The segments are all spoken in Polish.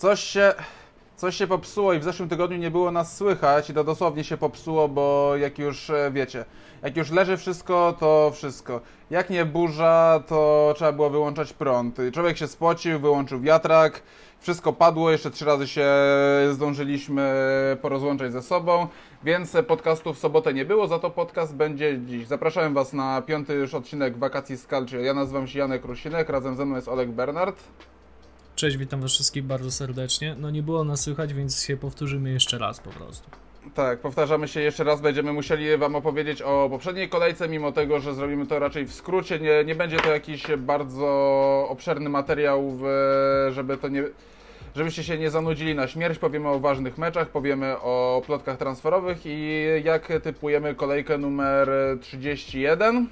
coś się, coś się popsuło i w zeszłym tygodniu nie było nas słychać i to dosłownie się popsuło, bo jak już e, wiecie, jak już leży wszystko, to wszystko. Jak nie burza, to trzeba było wyłączać prąd. Człowiek się spocił, wyłączył wiatrak, wszystko padło, jeszcze trzy razy się zdążyliśmy porozłączać ze sobą, więc podcastu w sobotę nie było, za to podcast będzie dziś. Zapraszam Was na piąty już odcinek Wakacji z Calcio. Ja nazywam się Janek Rusinek, razem ze mną jest Olek Bernard. Cześć, witam Was wszystkich bardzo serdecznie. No nie było nas słychać, więc się powtórzymy jeszcze raz po prostu. Tak, powtarzamy się jeszcze raz, będziemy musieli Wam opowiedzieć o poprzedniej kolejce, mimo tego, że zrobimy to raczej w skrócie. Nie, nie będzie to jakiś bardzo obszerny materiał, żeby to nie żebyście się nie zanudzili na śmierć, powiemy o ważnych meczach, powiemy o plotkach transferowych i jak typujemy kolejkę numer 31.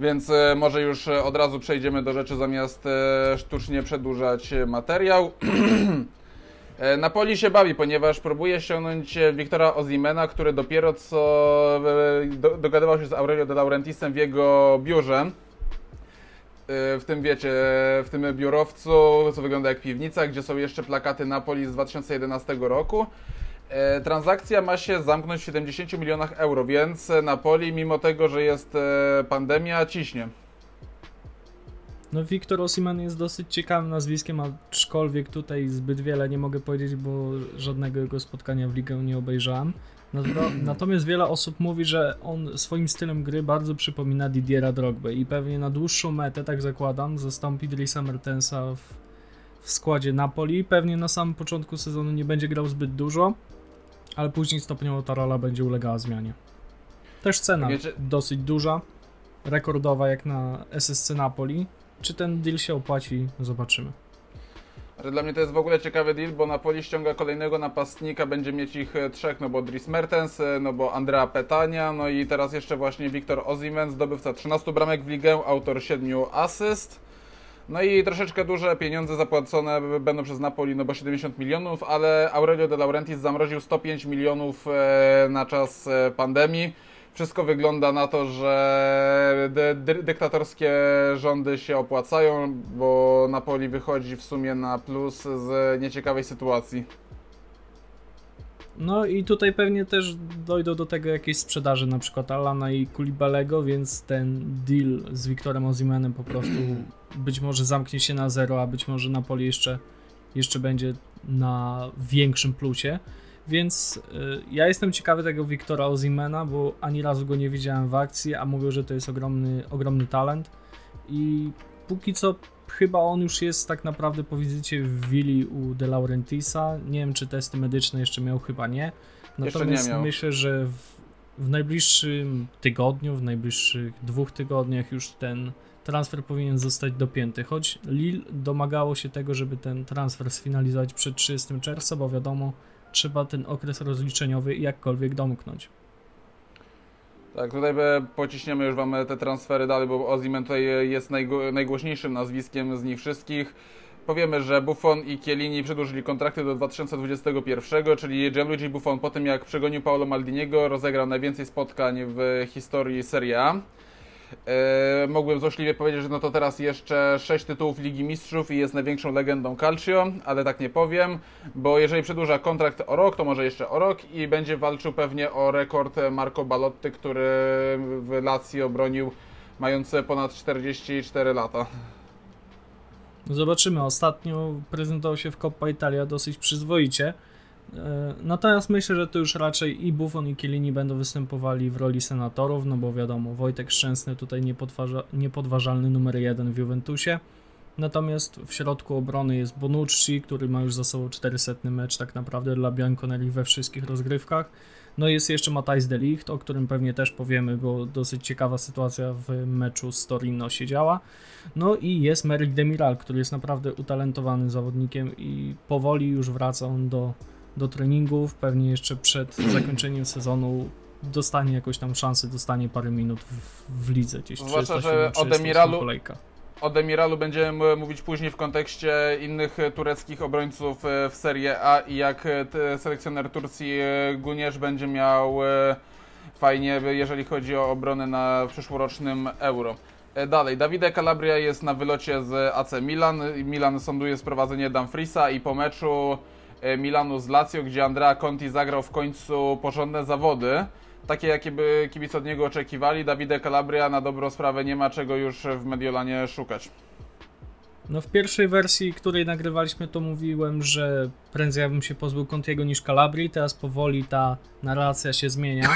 Więc e, może już od razu przejdziemy do rzeczy zamiast e, sztucznie przedłużać materiał. E, Napoli się bawi, ponieważ próbuje ściągnąć Wiktora Ozimena, który dopiero co dogadywał się z Aurelio de Laurentisem w jego biurze w tym wiecie, w tym biurowcu, co wygląda jak piwnica, gdzie są jeszcze plakaty Napoli z 2011 roku. E, transakcja ma się zamknąć w 70 milionach euro, więc Napoli, mimo tego, że jest e, pandemia, ciśnie. No, Wiktor Osiman jest dosyć ciekawym nazwiskiem, aczkolwiek tutaj zbyt wiele nie mogę powiedzieć, bo żadnego jego spotkania w ligę nie obejrzałem. Natomiast wiele osób mówi, że on swoim stylem gry bardzo przypomina Didiera Drogba i pewnie na dłuższą metę, tak zakładam, zastąpi Drisa Mertensa w, w składzie Napoli. Pewnie na samym początku sezonu nie będzie grał zbyt dużo, ale później stopniowo ta rola będzie ulegała zmianie. Też cena Wiecie... dosyć duża, rekordowa jak na SSC Napoli. Czy ten deal się opłaci? Zobaczymy. Ale dla mnie to jest w ogóle ciekawy deal, bo Napoli ściąga kolejnego napastnika, będzie mieć ich e, trzech, no bo Dries Mertens, e, no bo Andrea Petania, no i teraz jeszcze właśnie Wiktor Ozimen, zdobywca 13 bramek w ligę, autor 7 asyst. No i troszeczkę duże pieniądze zapłacone będą przez Napoli, no bo 70 milionów, ale Aurelio de Laurentiis zamroził 105 milionów e, na czas pandemii wszystko wygląda na to, że dy, dy, dyktatorskie rządy się opłacają, bo Napoli wychodzi w sumie na plus z nieciekawej sytuacji. No i tutaj pewnie też dojdą do tego jakieś sprzedaży, na przykład Alana i Kulibalego, więc ten deal z Wiktorem Ozimenem po prostu być może zamknie się na zero, a być może Napoli jeszcze, jeszcze będzie na większym plusie. Więc y, ja jestem ciekawy tego Wiktora Ozimena, bo ani razu go nie widziałem w akcji, a mówią, że to jest ogromny, ogromny talent. I póki co chyba on już jest tak naprawdę po wizycie w willi u De Laurentisa. Nie wiem, czy testy medyczne jeszcze miał, chyba nie. Natomiast nie myślę, że w, w najbliższym tygodniu, w najbliższych dwóch tygodniach już ten transfer powinien zostać dopięty. Choć Lille domagało się tego, żeby ten transfer sfinalizować przed 30 czerwca, bo wiadomo, trzeba ten okres rozliczeniowy jakkolwiek domknąć. Tak, tutaj pociśniemy już Wam te transfery dalej, bo Ozimen tutaj jest najgłośniejszym nazwiskiem z nich wszystkich. Powiemy, że Buffon i Chiellini przedłużyli kontrakty do 2021, czyli Gianluigi Buffon po tym jak przegonił Paolo Maldiniego rozegrał najwięcej spotkań w historii Serie A. E, mogłem złośliwie powiedzieć, że no to teraz jeszcze 6 tytułów Ligi Mistrzów i jest największą legendą Calcio, ale tak nie powiem, bo jeżeli przedłuża kontrakt o rok, to może jeszcze o rok i będzie walczył pewnie o rekord Marco Balotty, który w Lazio bronił mając ponad 44 lata. Zobaczymy. Ostatnio prezentował się w Coppa Italia dosyć przyzwoicie. E, natomiast myślę, że to już raczej i Buffon i Kielini będą występowali w roli senatorów, no bo wiadomo, Wojtek Szczęsny tutaj niepodważa, niepodważalny numer jeden w Juventusie. Natomiast w środku obrony jest Bonucci, który ma już za sobą 400 mecz tak naprawdę dla Bianconeri we wszystkich rozgrywkach. No jest jeszcze Matthijs de Ligt, o którym pewnie też powiemy, bo dosyć ciekawa sytuacja w meczu z Torino się działa. No i jest Merrick Demiral, który jest naprawdę utalentowanym zawodnikiem i powoli już wraca on do do treningów, pewnie jeszcze przed zakończeniem sezonu dostanie jakąś tam szansę, dostanie parę minut w, w lidze gdzieś. Zwłaszcza, że o Demiralu, o Demiralu będziemy mówić później w kontekście innych tureckich obrońców e, w Serie A i jak e, selekcjoner Turcji e, Gunierz będzie miał fajnie, jeżeli chodzi o obronę na przyszłorocznym Euro. Dalej, Davide Calabria jest na wylocie z AC Milan. Milan sąduje sprowadzenie Dumfriesa i po meczu Milanu z Lazio, gdzie Andrea Conti zagrał w końcu porządne zawody, takie jakie by kibice od niego oczekiwali, Davide Calabria na dobrą sprawę nie ma czego już w Mediolanie szukać. No w pierwszej wersji, której nagrywaliśmy, to mówiłem, że prędzej ja bym się pozbył Contiego niż Calabrii, teraz powoli ta narracja się zmienia.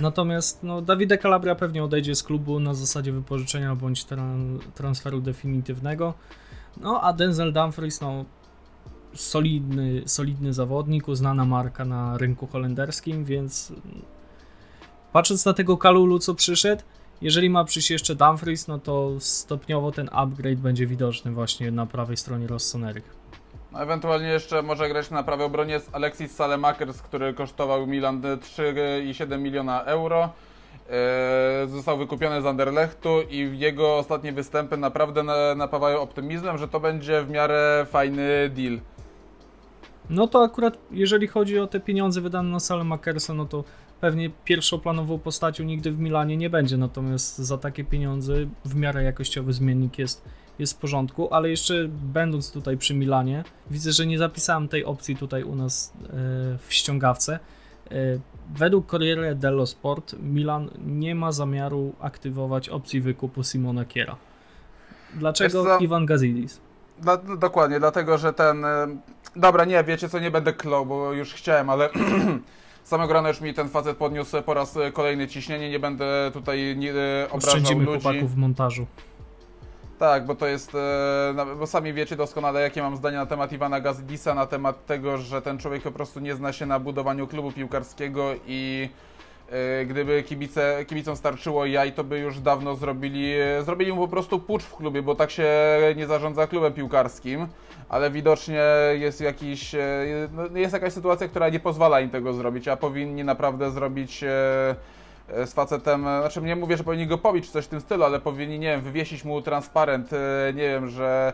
Natomiast no, Davide Calabria pewnie odejdzie z klubu na zasadzie wypożyczenia bądź tran transferu definitywnego. No a Denzel Dumfries, no solidny, solidny zawodnik, uznana marka na rynku holenderskim, więc patrząc na tego Kalulu, co przyszedł, jeżeli ma przyjść jeszcze Dumfries, no to stopniowo ten upgrade będzie widoczny właśnie na prawej stronie Rossonerych. No, ewentualnie jeszcze może grać na prawej obronie z Alexis Salemakers, który kosztował Milan 3,7 miliona euro. Eee, Został wykupiony z Anderlechtu i jego ostatnie występy naprawdę na- napawają optymizmem, że to będzie w miarę fajny deal. No to akurat jeżeli chodzi o te pieniądze wydane na Salemakersa, no to pewnie pierwszoplanową postacią nigdy w Milanie nie będzie, natomiast za takie pieniądze w miarę jakościowy zmiennik jest, jest w porządku, ale jeszcze będąc tutaj przy Milanie, widzę, że nie zapisałem tej opcji tutaj u nas e, w ściągawce. E, według Corriere dello Sport Milan nie ma zamiaru aktywować opcji wykupu Simona Kiera. Dlaczego? Iwan Gazidis? Dla, dokładnie, dlatego że ten. e, Dobra, nie, wiecie co, nie będę klął, bo już chciałem, ale samego rana już mi ten facet podniósł po raz kolejny ciśnienie. Nie będę tutaj nie, e, obrażał Oszczędzimy ludzi. chłopaków w montażu. Tak, bo to jest. e, Bo sami wiecie doskonale, jakie mam zdanie na temat Iwana Gazidisa, na temat tego, że ten człowiek po prostu nie zna się na budowaniu klubu piłkarskiego i e, gdyby kibice, kibicom starczyło jaj, to by już dawno zrobili, e, zrobili mu po prostu pucz w klubie, bo tak się nie zarządza klubem piłkarskim, ale widocznie jest jakiś, e, no, jest jakaś sytuacja, która nie pozwala im tego zrobić, a powinni naprawdę zrobić e, e, z facetem, e, znaczy nie mówię, że powinni go pobić czy coś w tym stylu, ale powinni, nie wiem, wywiesić mu transparent, e, nie wiem, że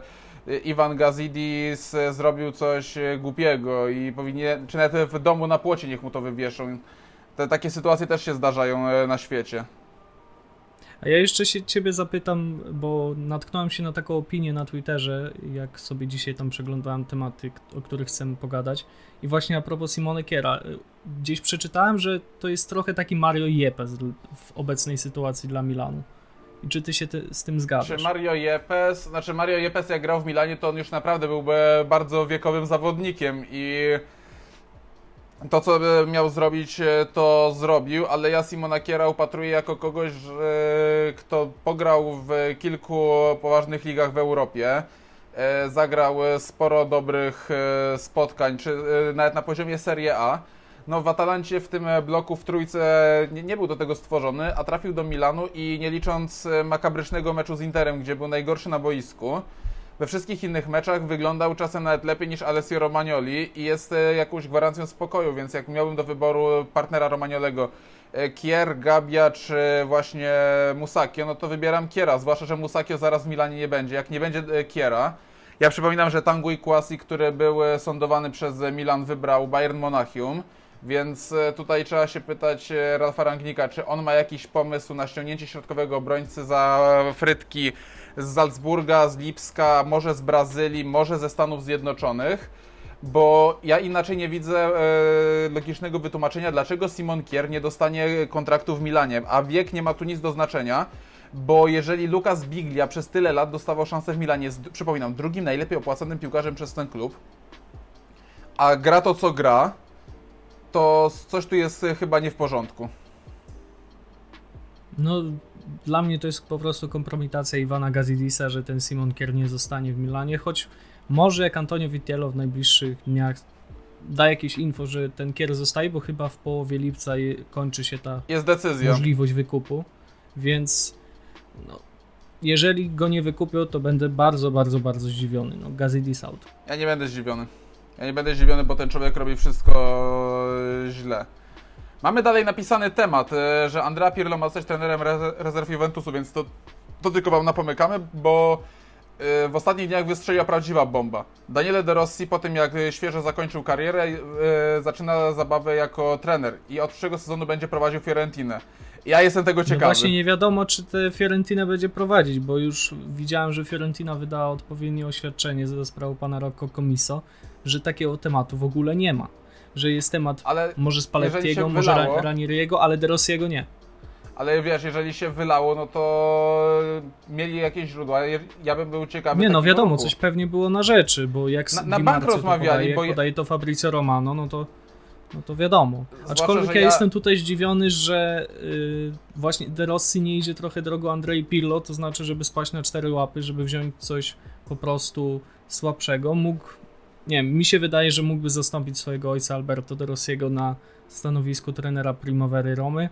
e, Iwan Gazidis e, zrobił coś e, głupiego i powinni, czy nawet w domu na płocie niech mu to wywieszą. Te, takie sytuacje też się zdarzają e, na świecie. A ja jeszcze się ciebie zapytam, bo natknąłem się na taką opinię na Twitterze, jak sobie dzisiaj tam przeglądałem tematy, o których chcę pogadać. I właśnie a propos Simone Kiera, y, gdzieś przeczytałem, że to jest trochę taki Mario Yepes w obecnej sytuacji dla Milanu. I czy ty się ty, z tym Czy zgadzasz? Mario Yepes, znaczy Mario Yepes jak grał w Milanie, to on już naprawdę byłby bardzo wiekowym zawodnikiem i to, co miał zrobić, e, to zrobił, ale ja Simona Kiera upatruję jako kogoś, że- kto pograł w kilku poważnych ligach w Europie. E, Zagrał e, sporo dobrych e, spotkań, czy e, nawet na poziomie Serie A. No w Atalancie w tym e, bloku w trójce nie, nie był do tego stworzony, a trafił do Milanu i nie licząc e, makabrycznego meczu z Interem, gdzie był najgorszy na boisku, we wszystkich innych meczach wyglądał czasem nawet lepiej niż Alessio Romagnoli i jest e, jakąś gwarancją spokoju, więc jak miałbym do wyboru partnera Romagnolego e, Kier, Gabia czy właśnie Musakio, no to wybieram Kiera, zwłaszcza, że Musakio zaraz w Milanie nie będzie. Jak nie będzie e, Kiera, ja przypominam, że Tanguy Kouassi, który był sądowany przez Milan, wybrał Bayern Monachium, więc tutaj trzeba się pytać Ralfa Rangnika, czy on ma jakiś pomysł na ściągnięcie środkowego obrońcy za frytki z Salzburga, z Lipska, może z Brazylii, może ze Stanów Zjednoczonych, bo ja inaczej nie widzę e, logicznego wytłumaczenia, dlaczego Simon Kier nie dostanie kontraktu w Milanie, a wiek nie ma tu nic do znaczenia, bo jeżeli Lukas Biglia przez tyle lat dostawał szansę w Milanie, jest, przypominam, drugim najlepiej opłacanym piłkarzem przez ten klub, a gra to co gra, to coś tu jest chyba nie w porządku. No, dla mnie to jest po prostu kompromitacja Iwana Gazidisa, że ten Simon Kier nie zostanie w Milanie, choć może jak Antonio Vitiello w najbliższych dniach da jakieś info, że ten Kier zostaje, bo chyba w połowie lipca kończy się ta Jest decyzja. możliwość wykupu, więc no, jeżeli go nie wykupią, to będę bardzo, bardzo, bardzo zdziwiony. No, Gazidis out. Ja nie będę zdziwiony. Ja nie będę zdziwiony, bo ten człowiek robi wszystko źle. Mamy dalej napisany temat, e, że Andrea Pirlo ma zostać trenerem re- rezerw Juventusu, więc to, to tylko wam napomykamy, bo e, w ostatnich dniach wystrzeliła prawdziwa bomba. Daniele De Rossi po tym jak świeżo zakończył karierę, e, zaczyna zabawę jako trener i od przyszłego sezonu będzie prowadził Fiorentinę. Ja jestem tego No ciekawy. właśnie nie wiadomo, czy te Fiorentina będzie prowadzić, bo już widziałem, że Fiorentina wydała odpowiednie oświadczenie ze sprawą pana Rocco Comiso, że takiego tematu w ogóle nie ma. Że jest temat Ale, może Spallettiego, może wylało- Ra- Ranieriego, ale De Rossiego nie. ale wiesz, jeżeli się wylało, no to mieli jakieś źródła. Ja bym był ciekawy. Nie no, wiadomo, ruchu. coś pewnie było na rzeczy, bo jak Na- na, bank rozmawiali, podaje, bo podaje to Fabrizio Romano, no to, no to wiadomo. Zwłaszcza, Aczkolwiek że ja, ja- jestem tutaj zdziwiony, że y, właśnie De Rossi nie idzie trochę drogą Andrei Pirlo, to znaczy, żeby spaść na cztery łapy, żeby wziąć coś po prostu słabszego. Mógł, nie wiem, mi się wydaje, że mógłby zastąpić swojego ojca Alberto De Rossiego na stanowisku trenera Primavery Romy.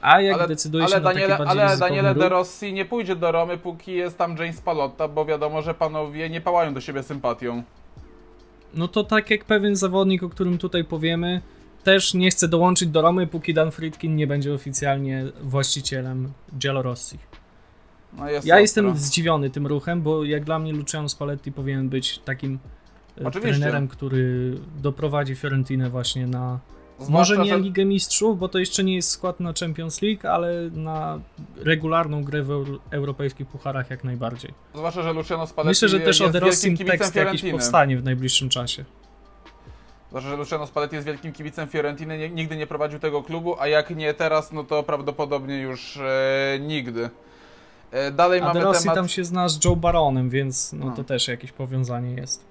A jak ale, decyduje ale się na Daniele, bardziej ale Daniele De Rossi nie pójdzie do Romy, póki jest tam James Palotta, bo wiadomo, że panowie nie pałają do siebie sympatią. No to tak jak pewien zawodnik, o którym tutaj powiemy, też nie chce dołączyć do Romy, póki Dan Friedkin nie będzie oficjalnie właścicielem Giallorossi. No jest Ja ostro. jestem zdziwiony tym ruchem, bo jak dla mnie Luciano Spalletti powinien być takim Oczywiście. trenerem, który doprowadzi Fiorentinę właśnie na Zwłaszcza, może nie że- Ligę Mistrzów, bo to jeszcze nie jest skład na Champions League, ale na regularną grę w euro- europejskich pucharach jak najbardziej. Zwłaszcza, że Luciano Spalletti Myślę, że też jest o De Rossim wielkim kibicem tekst jakiś powstanie w najbliższym czasie. Zwłaszcza, że Luciano Spalletti jest wielkim kibicem Fiorentiny, nigdy nie prowadził tego klubu, a jak nie teraz, no to prawdopodobnie już e, nigdy. E, dalej A mamy temat... tam się zna z Joe Baronem, więc no, No. to też jakieś powiązanie jest.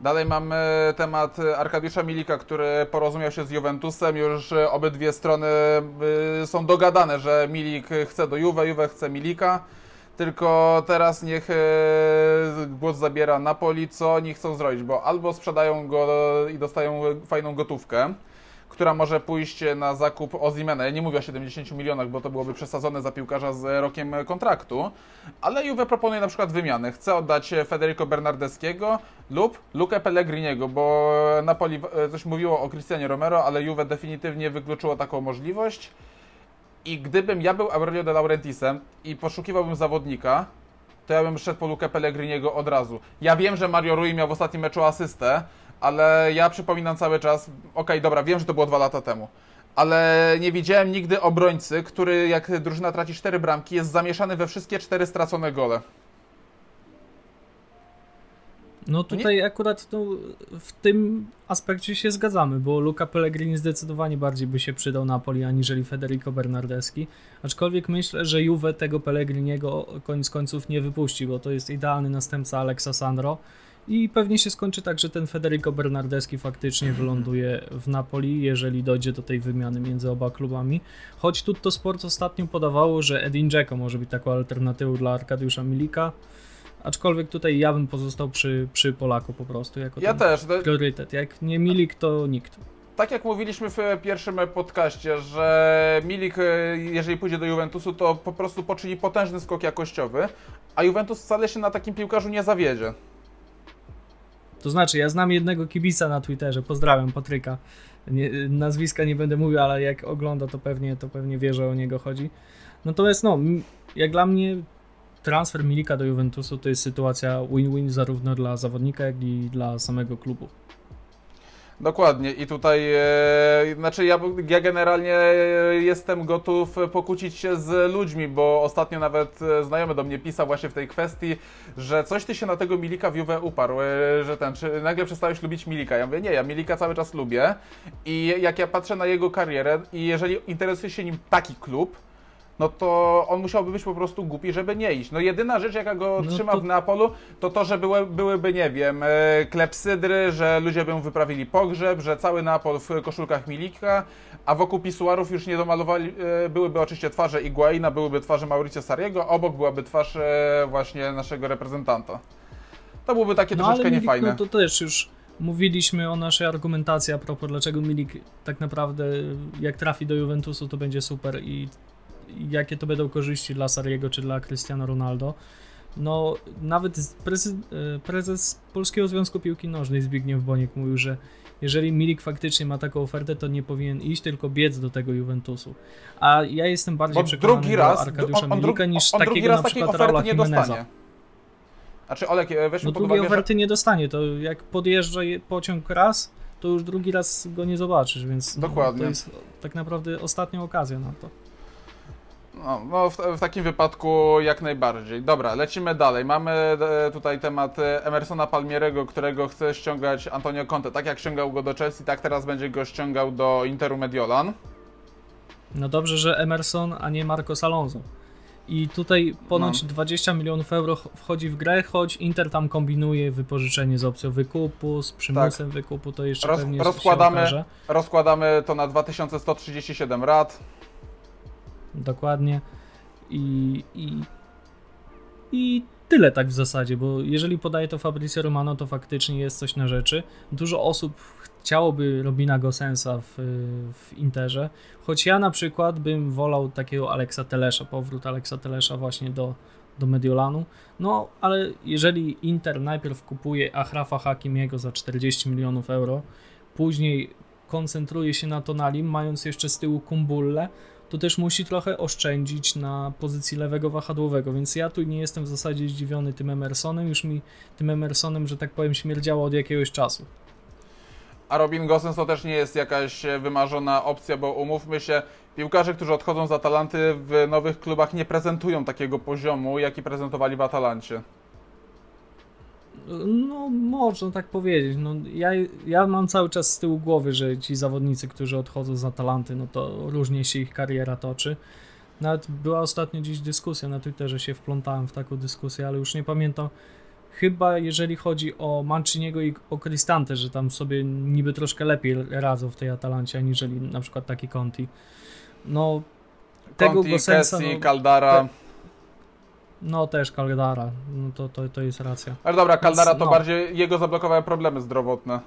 Dalej mamy temat Arkadiusza Milika, który porozumiał się z Juventusem. Już e, obydwie strony e, są dogadane, że Milik chce do Juve, Juve chce Milika. Tylko teraz niech e, głos zabiera Napoli, co oni chcą zrobić, bo albo sprzedają go i dostają fajną gotówkę, która może pójść na zakup Ozimena. Ja nie mówię o 70 milionach, bo to byłoby przesadzone za piłkarza z rokiem kontraktu, ale Juve proponuje na przykład wymianę. Chce oddać Federico Bernardeschiego lub Lukę Pellegriniego, bo Napoli e, coś mówiło o Cristianie Romero, ale Juve definitywnie wykluczyło taką możliwość. I gdybym ja był Aurelio de Laurentisem i poszukiwałbym zawodnika, to ja bym szedł po Lukę Pellegriniego od razu. Ja wiem, że Mario Rui miał w ostatnim meczu asystę, ale ja przypominam cały czas, okej, dobra, wiem, że to było dwa lata temu, ale nie widziałem nigdy obrońcy, który jak drużyna traci cztery bramki, jest zamieszany we wszystkie cztery stracone gole. No tutaj akurat no, w tym aspekcie się zgadzamy, bo Luca Pellegrini zdecydowanie bardziej by się przydał Napoli aniżeli Federico Bernardeschi. Aczkolwiek myślę, że Juve tego Pellegriniego koniec końców nie wypuści, bo to jest idealny następca Alexa Sandro. I pewnie się skończy tak, że ten Federico Bernardeschi faktycznie wyląduje w Napoli, jeżeli dojdzie do tej wymiany między oba klubami. Choć Tutto Sport ostatnio podawało, że Edin Dzeko może być taką alternatywą dla Arkadiusza Milika. Aczkolwiek tutaj ja bym pozostał przy, przy Polaku po prostu, jako Ja też. To- priorytet. Jak nie Milik, to nikt. Tak jak mówiliśmy w pierwszym podcaście, że Milik, e, jeżeli pójdzie do Juventusu, to po prostu poczyni potężny skok jakościowy, a Juventus wcale się na takim piłkarzu nie zawiedzie. To znaczy, ja znam jednego kibica na Twitterze, pozdrawiam Patryka. Nie, nazwiska nie będę mówił, ale jak ogląda, to pewnie, to pewnie wie, że o niego chodzi. Natomiast no, jak dla mnie transfer Milika do Juventusu to jest sytuacja win-win zarówno dla zawodnika, jak i dla samego klubu. Dokładnie i tutaj, e, znaczy ja, ja generalnie jestem gotów pokłócić się z ludźmi, bo ostatnio nawet e, znajomy do mnie pisał właśnie w tej kwestii, że coś ty się na tego Milika w Juve uparł, e, że ten, czy nagle przestałeś lubić Milika. Ja mówię, nie, ja Milika cały czas lubię i jak ja patrzę na jego karierę i jeżeli interesuje się nim taki klub, no to on musiałby być po prostu głupi, żeby nie iść. No jedyna rzecz, jaka go No trzyma to- w Neapolu, to to, że były, byłyby, nie wiem, e, klepsydry, że ludzie by mu wyprawili pogrzeb, że cały Neapol w koszulkach Milika, a wokół pisuarów już nie domalowali, e, byłyby oczywiście twarze Iguaina, byłyby twarze Mauricio Sariego, obok byłaby twarz e, właśnie naszego reprezentanta. To byłoby takie No troszeczkę Milik, niefajne. no to też już mówiliśmy o naszej argumentacji a propos dlaczego Milik tak naprawdę jak trafi do Juventusu to będzie super i jakie to będą korzyści dla Sariego czy dla Cristiano Ronaldo. No nawet prezes, prezes Polskiego Związku Piłki Nożnej Zbigniew Boniek mówił, że jeżeli Milik faktycznie ma taką ofertę, to nie powinien iść, tylko biec do tego Juventusu. A ja jestem bardziej Bo przekonany drugi raz, Arkadiusza on, on, Milika niż on drugi takiego na przykład Raula nie Jimeneza. dostanie. Znaczy Olek, e, weźmy No pod uwagę, że oferty nie dostanie, to jak podjeżdża je- pociąg raz, to już drugi raz go nie zobaczysz, więc no, Dokładnie. to jest tak naprawdę ostatnia okazja na to. No, no w, w, takim wypadku jak najbardziej. Dobra, lecimy dalej. Mamy e, tutaj temat e, Emersona Palmierego, którego chce ściągać Antonio Conte. Tak jak ściągał go do Chelsea, tak teraz będzie go ściągał do Interu Mediolan. No dobrze, że Emerson, a nie Marcos Alonso. I tutaj ponoć no. 20 milionów euro wchodzi w grę, choć Inter tam kombinuje wypożyczenie z opcją wykupu, z przymusem tak. wykupu, to jeszcze Roz, pewnie rozkładamy, rozkładamy to na 2137 rat. Dokładnie. I, i, I tyle tak w zasadzie, bo jeżeli podaje to Fabrizio Romano, to faktycznie jest coś na rzeczy. Dużo osób chciałoby Robina Gosensa w, w Interze, choć ja na przykład bym wolał takiego Aleksa Telesza, powrót Aleksa Telesza właśnie do, do Mediolanu. No, ale jeżeli Inter najpierw kupuje Achrafa Hakimiego za 40 milionów euro, później koncentruje się na Tonalim, mając jeszcze z tyłu Kumbulle, to też musi trochę oszczędzić na pozycji lewego wahadłowego, więc ja tu nie jestem w zasadzie zdziwiony tym Emersonem, już mi tym Emersonem, że tak powiem, śmierdziało od jakiegoś czasu. A Robin Gosens to też nie jest jakaś wymarzona opcja, bo umówmy się, piłkarze, którzy odchodzą z Atalanty w nowych klubach nie prezentują takiego poziomu, jaki prezentowali w Atalancie. No, można tak powiedzieć. No, ja, ja mam cały czas z tyłu głowy, że ci zawodnicy, którzy odchodzą z Atalanty, no to różnie się ich kariera toczy. Nawet była ostatnio dziś dyskusja na Twitterze, się wplątałem w taką dyskusję, ale już nie pamiętam. Chyba jeżeli chodzi o Manciniego i o Cristante, że tam sobie niby troszkę lepiej radzą w tej Atalancie, aniżeli na przykład taki Conti. No, tego Conti, Gosensa, Kessi, no, Caldara. Te, no też Caldara, no to, to, to jest racja. Ale dobra, Caldara Więc, to no. bardziej jego zablokowały problemy zdrowotne.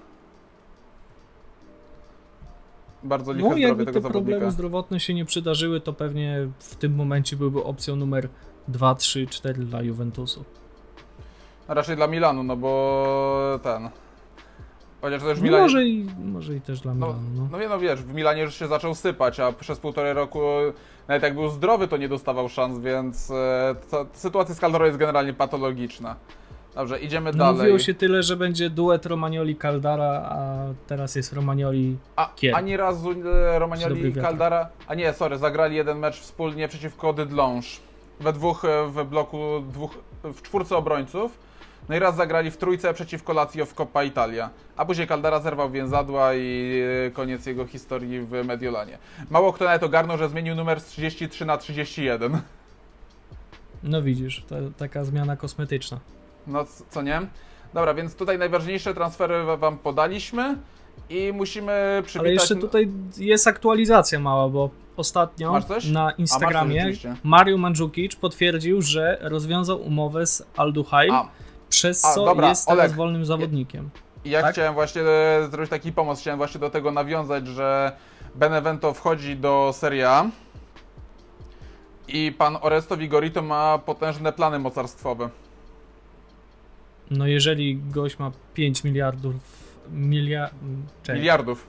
Bardzo liche no, jakby te problemy zdrowotne się nie przydarzyły, to pewnie w tym momencie byłby opcją numer 2, 3, 4 dla Juventusu. A raczej dla Milanu, no bo ten... Chociaż Milanie... Może i, może i też dla no, Milanu. No, no, no wiesz, w Milanie już się zaczął sypać, a przez półtorej roku nawet jak był zdrowy, to nie dostawał szans, więc e, to, sytuacja z Caldoro jest generalnie patologiczna. Dobrze, idziemy no, dalej. Mówiło się tyle, że będzie duet Romagnoli-Caldara, a teraz jest Romagnoli a, Ani razu e, Romagnoli i Caldara... A nie, sorry, zagrali jeden mecz wspólnie przeciwko Dydlonge. We dwóch e, w bloku, dwóch, w czwórce obrońców no i raz zagrali w trójce przeciwko Lazio w Coppa Italia. A później Caldara zerwał więzadła i e, koniec jego historii w Mediolanie. Mało kto nawet ogarnął, że zmienił numer z 33 na 31. No widzisz, taka zmiana kosmetyczna. No co nie? Dobra, więc tutaj najważniejsze transfery wam podaliśmy i musimy przywitać... Ale jeszcze tutaj jest aktualizacja mała, bo ostatnio na Instagramie Mario Mandzukic potwierdził, że rozwiązał umowę z Alduhail. A przez A, co dobra, jest teraz Olek, wolnym zawodnikiem. I ja tak? chciałem właśnie e, zrobić taki pomoc, chciałem właśnie do tego nawiązać, że Benevento wchodzi do Serie A i pan Oresto Vigorito ma potężne plany mocarstwowe. No jeżeli gość ma 5 miliardów milia... miliardów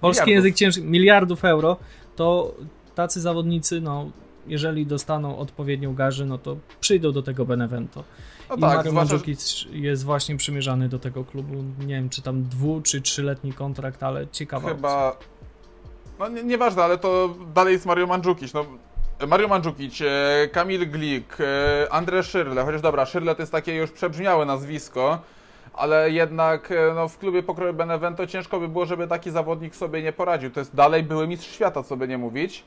polski miliardów. język ciężki miliardów euro, to tacy zawodnicy, no jeżeli dostaną odpowiednią garzę, no to przyjdą do tego Benevento. No I tak, Mario Mandzukic jest właśnie przymierzany do tego klubu. Nie wiem, czy tam dwu, czy trzyletni kontrakt, ale ciekawa Chyba... Opcja. No nie, nieważne, ale to dalej jest Mario Mandzukic. No, Mario Mandzukic, e, Kamil Glik, e, Andre Szyrle, chociaż dobra, Szyrle to jest takie już przebrzmiałe nazwisko, ale jednak e, no, w klubie pokroju Benevento ciężko by było, żeby taki zawodnik sobie nie poradził. To jest dalej były mistrz świata, co by nie mówić.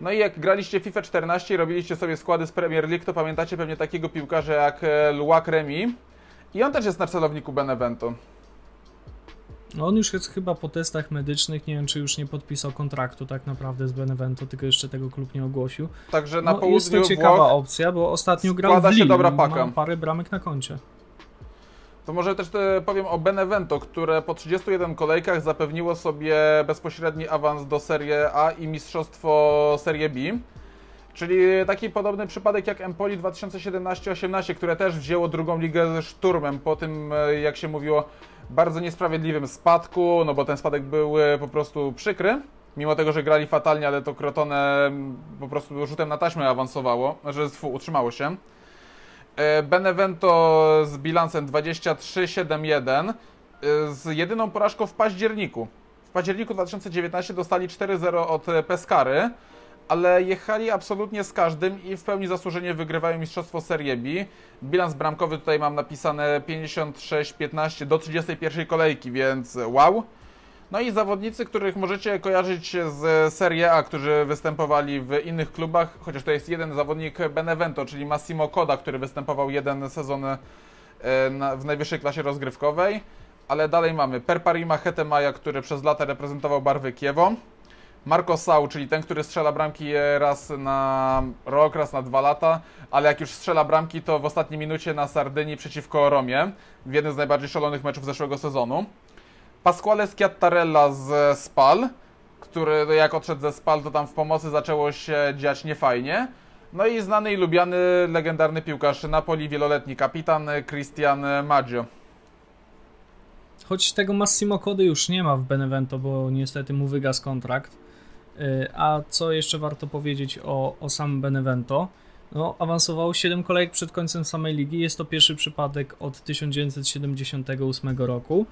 No i jak graliście FIFA 14 i robiliście sobie składy z Premier League, to pamiętacie pewnie takiego piłkarza jak e, Luak Remi. I on też jest na celowniku Benevento. No on już jest chyba po testach medycznych, nie wiem czy już nie podpisał kontraktu tak naprawdę z Benevento, tylko jeszcze tego klub nie ogłosił. Także na no, południu Jest to ciekawa Włoch opcja, bo ostatnio grał w Lille, się dobra paka. ma parę bramek na koncie. To może też powiem o Benevento, które po 31 kolejkach zapewniło sobie bezpośredni awans do Serie A i mistrzostwo Serie B. Czyli taki podobny przypadek jak Empoli 2017-18, które też wzięło drugą ligę szturmem po tym, jak się mówiło, bardzo niesprawiedliwym spadku, no bo ten spadek był po prostu przykry. Mimo tego, że grali fatalnie, ale to Crotone po prostu rzutem na taśmę awansowało, że utrzymało się. E, Benevento z bilansem 23-7-1 e, z jedyną porażką w październiku. W październiku 2019 dostali 4-0 od Pescary, ale jechali absolutnie z każdym i w pełni zasłużenie wygrywają Mistrzostwo Serie B. Bilans bramkowy tutaj mam napisane 56-15 do 31 kolejki, więc wow. No i zawodnicy, których możecie kojarzyć z Serie A, którzy występowali w innych klubach, chociaż to jest jeden zawodnik Benevento, czyli Massimo Coda, który występował jeden sezon e, w najwyższej klasie rozgrywkowej. Ale dalej mamy Perparima Hetemaja, który przez lata reprezentował barwy Kiewo. Marco Sau, czyli ten, który strzela bramki raz na rok, raz na dwa lata, ale jak już strzela bramki, to w ostatniej minucie na Sardynii przeciwko Romie, w jednym z najbardziej szalonych meczów zeszłego sezonu. Pasquale Schiattarella z Spal, który jak odszedł ze Spal, to tam w pomocy zaczęło się dziać niefajnie. No i znany i lubiany legendarny piłkarz Napoli, wieloletni kapitan Cristian Maggio. Choć tego Massimo Kody już nie ma w Benevento, bo niestety mu wygasł kontrakt. Y, a co jeszcze warto powiedzieć o, o samym Benevento? No, awansowało 7 kolejek przed końcem samej ligi. Jest to pierwszy przypadek od 1978 roku.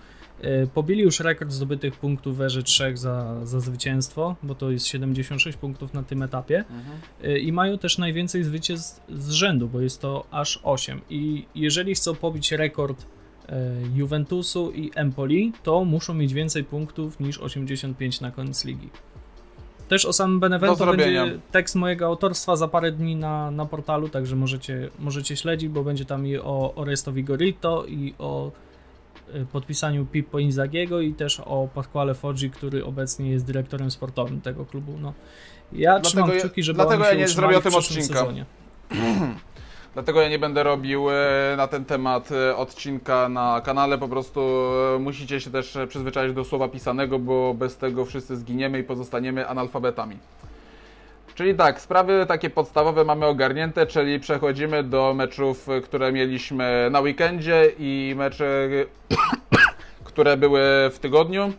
Y, pobili już rekord zdobytych punktów w erze 3 za, za zwycięstwo, bo to jest 76 punktów na tym etapie. Mhm. Y, I mają też najwięcej zwycięstw z rzędu, bo jest to aż 8. I jeżeli chcą pobić rekord Juventusu i Empoli, to muszą mieć więcej punktów niż 85 na koniec ligi. Też o samym Benevento będzie tekst mojego autorstwa za parę dni na, na portalu, także możecie, możecie śledzić, bo będzie tam i o Oresto Vigorito i o y, podpisaniu Pippo Inzagiego i też o Pasquale Foggi, który obecnie jest dyrektorem sportowym tego klubu. No, ja dlatego trzymam kciuki, żeby dlatego ja nie zrobię o tym odcinka. Sezonie. Dlatego ja nie będę robił e, na ten temat e, odcinka na kanale. Po prostu e, musicie się też przyzwyczaić do słowa pisanego, bo bez tego wszyscy zginiemy i pozostaniemy analfabetami. Czyli tak, sprawy takie podstawowe mamy ogarnięte, czyli przechodzimy do meczów, które mieliśmy na weekendzie i mecze, które były w tygodniu.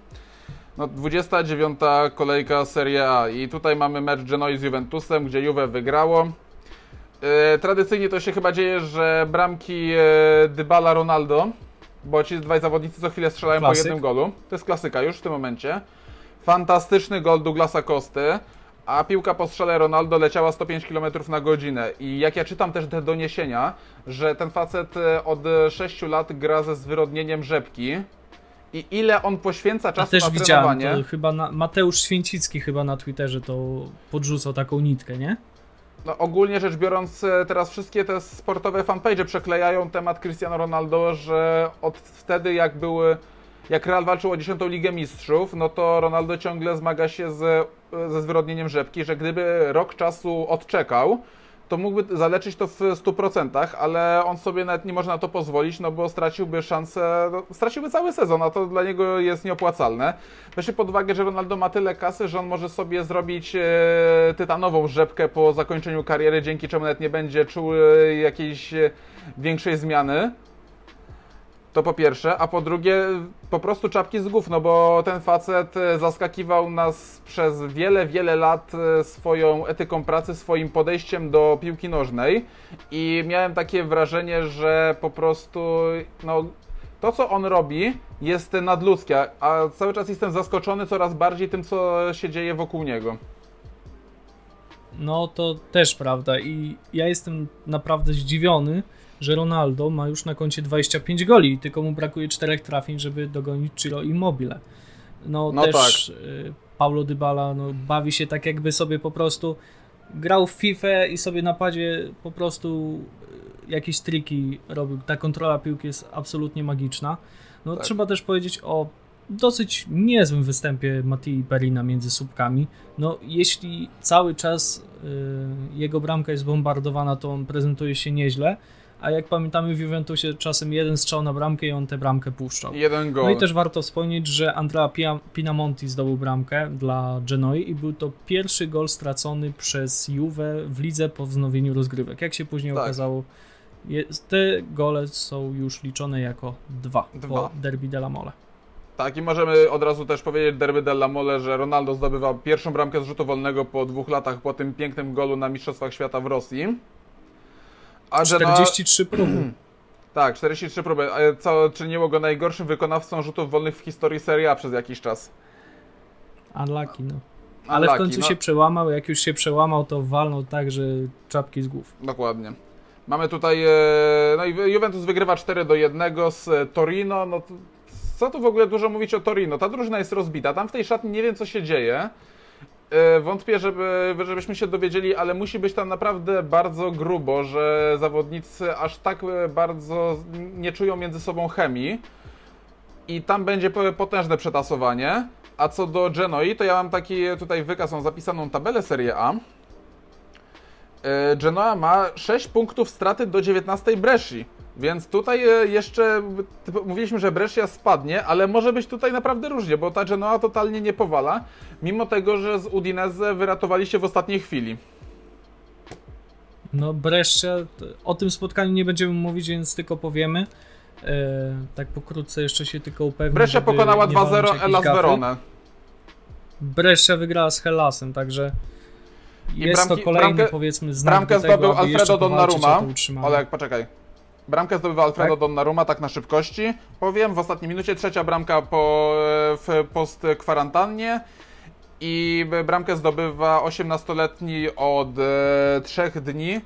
No, 29. kolejka Serie A i tutaj mamy mecz Genoi z Juventusem, gdzie Juve wygrało. E, tradycyjnie to się chyba dzieje, że bramki e, Dybala Ronaldo, bo ci dwaj zawodnicy co chwilę strzelają Klasyk. po jednym golu. To jest klasyka już w tym momencie. Fantastyczny gol Douglasa Kosty, a piłka po strzele Ronaldo leciała 105 km na godzinę. I jak ja czytam też te doniesienia, że ten facet e, od 6 lat gra ze zwyrodnieniem rzepki, i ile on poświęca czasu ja też na widziałem, trenowanie. To chyba na, Mateusz Święcicki chyba na Twitterze to podrzucał taką nitkę, nie? No, ogólnie rzecz biorąc, e, teraz wszystkie te sportowe fanpage przeklejają temat Cristiano Ronaldo, że od wtedy jak były, jak Real walczył o 10 Ligę Mistrzów, no to Ronaldo ciągle zmaga się z, ze zwyrodnieniem rzepki, że gdyby rok czasu odczekał, to mógłby zaleczyć to w 100%, ale on sobie nawet nie może na to pozwolić, no bo straciłby szansę, no, straciłby cały sezon, a to dla niego jest nieopłacalne. Weźmy pod uwagę, że Ronaldo ma tyle kasy, że on może sobie zrobić e, tytanową rzepkę po zakończeniu kariery, dzięki czemu nawet nie będzie czuł e, jakiejś e, większej zmiany. To po pierwsze, a po drugie, po prostu czapki z głów, no bo ten facet e, zaskakiwał nas przez wiele, wiele lat e, swoją etyką pracy, swoim podejściem do piłki nożnej i miałem takie wrażenie, że po prostu, no, to co on robi jest nadludzkie, a cały czas jestem zaskoczony coraz bardziej tym, co się dzieje wokół niego. No to też prawda i ja jestem naprawdę zdziwiony, że Ronaldo ma już na koncie 25 goli, tylko mu brakuje 4 trafień, żeby dogonić Ciro Immobile. No, no też tak. Y, Paulo Dybala no, bawi się tak jakby sobie po prostu grał w FIFA i sobie na padzie po prostu y, jakieś triki robił. Ta kontrola piłki jest absolutnie magiczna. No, tak. Trzeba też powiedzieć o dosyć niezłym występie Mattii Perina między słupkami. No, jeśli cały czas y, jego bramka jest bombardowana, to on prezentuje się nieźle a jak pamiętamy w Juventusie czasem jeden strzał na bramkę i on tę bramkę puszczał. Jeden gol. No i też warto wspomnieć, że Andrea Pinamonti zdobył bramkę dla Genoi i był to pierwszy gol stracony przez Juve w lidze po wznowieniu rozgrywek. Jak się później tak. okazało, jest, te gole są już liczone jako dwa, dwa. po Derby della Mole. Tak, i możemy od razu też powiedzieć Derby della Mole, że Ronaldo zdobywa pierwszą bramkę z rzutu wolnego po dwóch latach po tym pięknym golu na Mistrzostwach Świata w Rosji. A 43 próby. Tak, 43 próby, co czyniło go najgorszym wykonawcą rzutów wolnych w historii Serie A przez jakiś czas. Unlucky, no. Ale w Unlucky, końcu no. się przełamał, jak już się przełamał, to walnął tak, że czapki z głów. Dokładnie. Mamy tutaj, e, no i Juventus wygrywa 4 do 1 z e, Torino, no to, co tu w ogóle dużo mówić o Torino, ta drużyna jest rozbita, tam w tej szatni nie wiem co się dzieje, wątpię, żeby, żebyśmy się dowiedzieli, ale musi być tam naprawdę bardzo grubo, że zawodnicy aż tak e, bardzo nie czują między sobą chemii. I tam będzie po- potężne przetasowanie, a co do Genoi, to ja mam taki tutaj wykaz, mam zapisaną tabelę Serie A, E, Genoa ma 6 punktów straty do 19 Bresci. Więc tutaj e, jeszcze mówiliśmy, że Brescia spadnie, ale może być tutaj naprawdę różnie, bo ta Genoa totalnie nie powala, mimo tego, że z Udinese wyratowali się w ostatniej chwili. No Brescia, o tym spotkaniu nie będziemy mówić, więc tylko powiemy. E, tak pokrótce jeszcze się tylko upewnię. Brescia pokonała nie walnąć 2-0 jakiejś Elas gafy. Verone. Brescia wygrała z Hellasem, także I jest bramki- to kolejny bramkę- powiedzmy znak Bramkę do tego, zdobył Alfredo Donnarumma. Olek, poczekaj. Bramkę zdobywa Alfredo Tak? Donnarumma, tak na szybkości. Powiem, w ostatniej minucie trzecia bramka po, w post-kwarantannie. I bramkę zdobywa 18-letni od e, trzech dni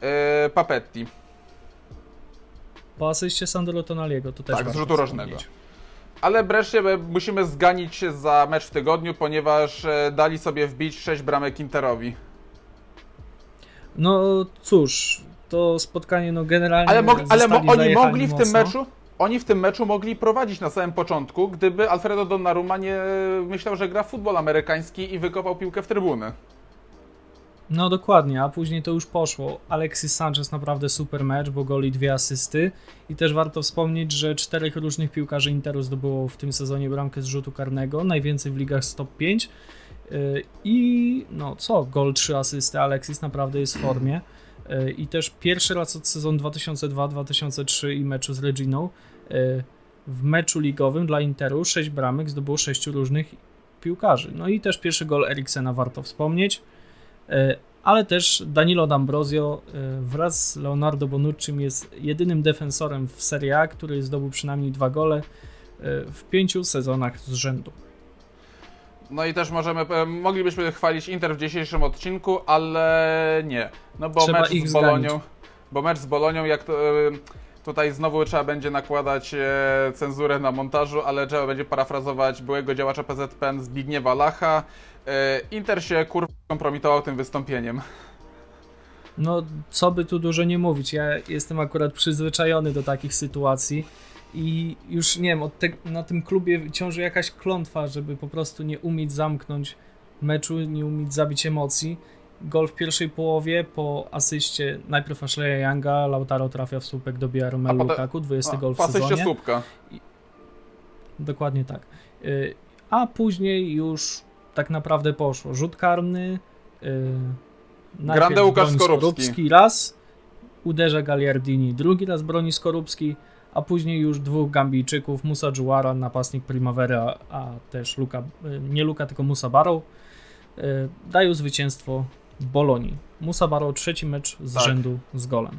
e, Papetti. Po asyście Sandro Tonaliego, to też Tak, z rzutu rożnego. Ale Brescia e, musimy zganić za mecz w tygodniu, ponieważ e, dali sobie wbić 6 bramek Interowi. No cóż, to spotkanie no generalnie Ale, mog, ale mo, oni mogli w tym mocno. meczu. Oni w tym meczu mogli prowadzić na samym początku, gdyby Alfredo Donnarumma nie myślał, że gra w futbol amerykański i wykopał piłkę w trybuny. No dokładnie, a później to już poszło. Alexis Sanchez naprawdę super mecz, bo goli dwie asysty i też warto wspomnieć, że czterech różnych piłkarzy Interu zdobyło w tym sezonie bramkę z rzutu karnego, najwięcej w ligach z top 5 Yy, i no co, gol 3 asysty, Alexis naprawdę jest w formie i też pierwszy raz od sezonu 2002-2003 i meczu z Reginą yy, w meczu ligowym dla Interu 6 bramek zdobyło 6 różnych piłkarzy. No i też pierwszy gol Eriksena warto wspomnieć. E, ale też Danilo D'Ambrosio e, wraz z Leonardo Bonucci jest jedynym defensorem w Serie A, który zdobył przynajmniej dwa gole e, w pięciu sezonach z rzędu. No i też możemy, e, moglibyśmy chwalić Inter w dzisiejszym odcinku, ale nie. No bo Trzeba mecz z Bolonią, zganić. bo mecz z Bolonią, jak to, e, tutaj znowu trzeba będzie nakładać e, cenzurę na montażu, ale trzeba będzie parafrazować byłego działacza PZPN Zbigniewa Lacha. Inter się kurwa kompromitował tym wystąpieniem. No, co by tu dużo nie mówić, ja jestem akurat przyzwyczajony do takich sytuacji i już nie wiem, te, na tym klubie ciąży jakaś klątwa, żeby po prostu nie umieć zamknąć meczu, nie umieć zabić emocji. Gol w pierwszej połowie po asyście najpierw Ashleya Younga, Lautaro trafia w słupek, dobija Romelu Lukaku, 20 gol w sezonie. słupka. Dokładnie tak. Y, A później już tak naprawdę poszło. Rzut karny. y, Grande Łukasz broni Skorupski. raz, uderza Gagliardini drugi raz broni Skorupski, a później już dwóch Gambijczyków, Musa Dżuara, napastnik Primavera, a też Luka, y, nie Luka, tylko Musa Barrow, y, dają zwycięstwo Bolonii. Musa Barrow trzeci mecz z Tak. rzędu z golem.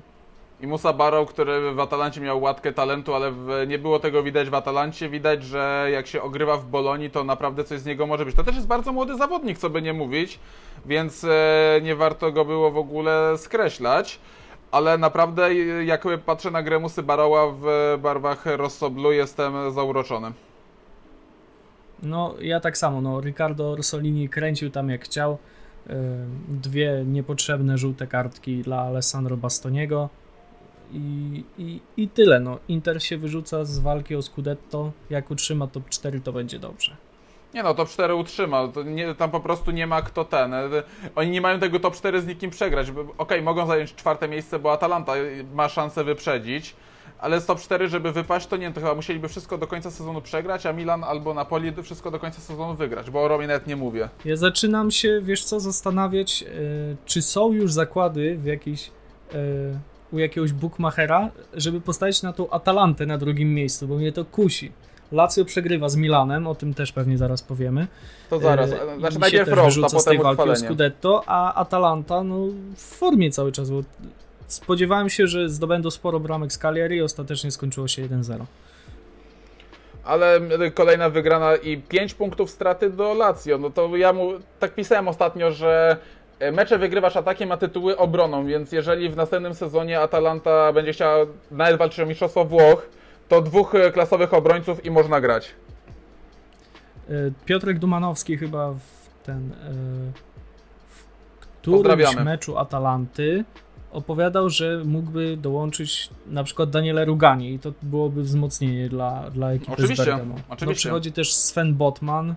I Musa Barrow, który w Atalancie miał łatkę talentu, ale w, nie było tego widać w Atalancie. Widać, że jak się ogrywa w Bolonii, to naprawdę coś z niego może być. To też jest bardzo młody zawodnik, co by nie mówić, więc e, nie warto go było w ogóle skreślać. Ale naprawdę, e, jak patrzę na grę Musy Barrowa w barwach Rosso Blue, jestem zauroczony. No, ja tak samo. No, Ricardo Orsolini kręcił tam jak chciał. Yy, Dwie niepotrzebne żółte kartki dla Alessandro Bastoniego. I, i, I tyle. No. Inter się wyrzuca z walki o Scudetto. Jak utrzyma top 4, to będzie dobrze. Nie no, top 4 utrzyma, nie, tam po prostu nie ma kto ten. Oni nie mają tego top 4 z nikim przegrać. Okej, mogą zająć czwarte miejsce, bo Atalanta ma szansę wyprzedzić, ale z top 4, żeby wypaść, to nie, to chyba musieliby wszystko do końca sezonu przegrać, a Milan albo Napoli wszystko do końca sezonu wygrać, bo o Romie nawet nie mówię. Ja zaczynam się, wiesz co, zastanawiać, yy, czy są już zakłady w jakiejś, yy, u jakiegoś bookmachera, żeby postawić na tą Atalantę na drugim miejscu, bo mnie to kusi. Lazio przegrywa z Milanem, o tym też pewnie zaraz powiemy. To zaraz, e, i znaczy najpierw też roast, a wyrzuca z tej potem walki o uchwalenie. Scudetto, a Atalanta no, w formie cały czas, bo spodziewałem się, że zdobędą sporo bramek z Cagliari i ostatecznie skończyło się 1-0. ale kolejna wygrana i 5 punktów straty do Lazio. No to ja mu tak pisałem ostatnio, że e, mecze wygrywasz atakiem, a tytuły obroną, więc jeżeli w następnym sezonie Atalanta będzie chciała nawet walczyć o Mistrzostwo Włoch, to dwóch e, klasowych obrońców i można grać. E, Piotrek Dumanowski chyba w ten w którymś meczu Atalanty opowiadał, że mógłby dołączyć na przykład Daniele Rugani i to byłoby wzmocnienie dla, dla ekipy oczywiście, z Bergamo. Oczywiście. No, przychodzi też Sven Botman,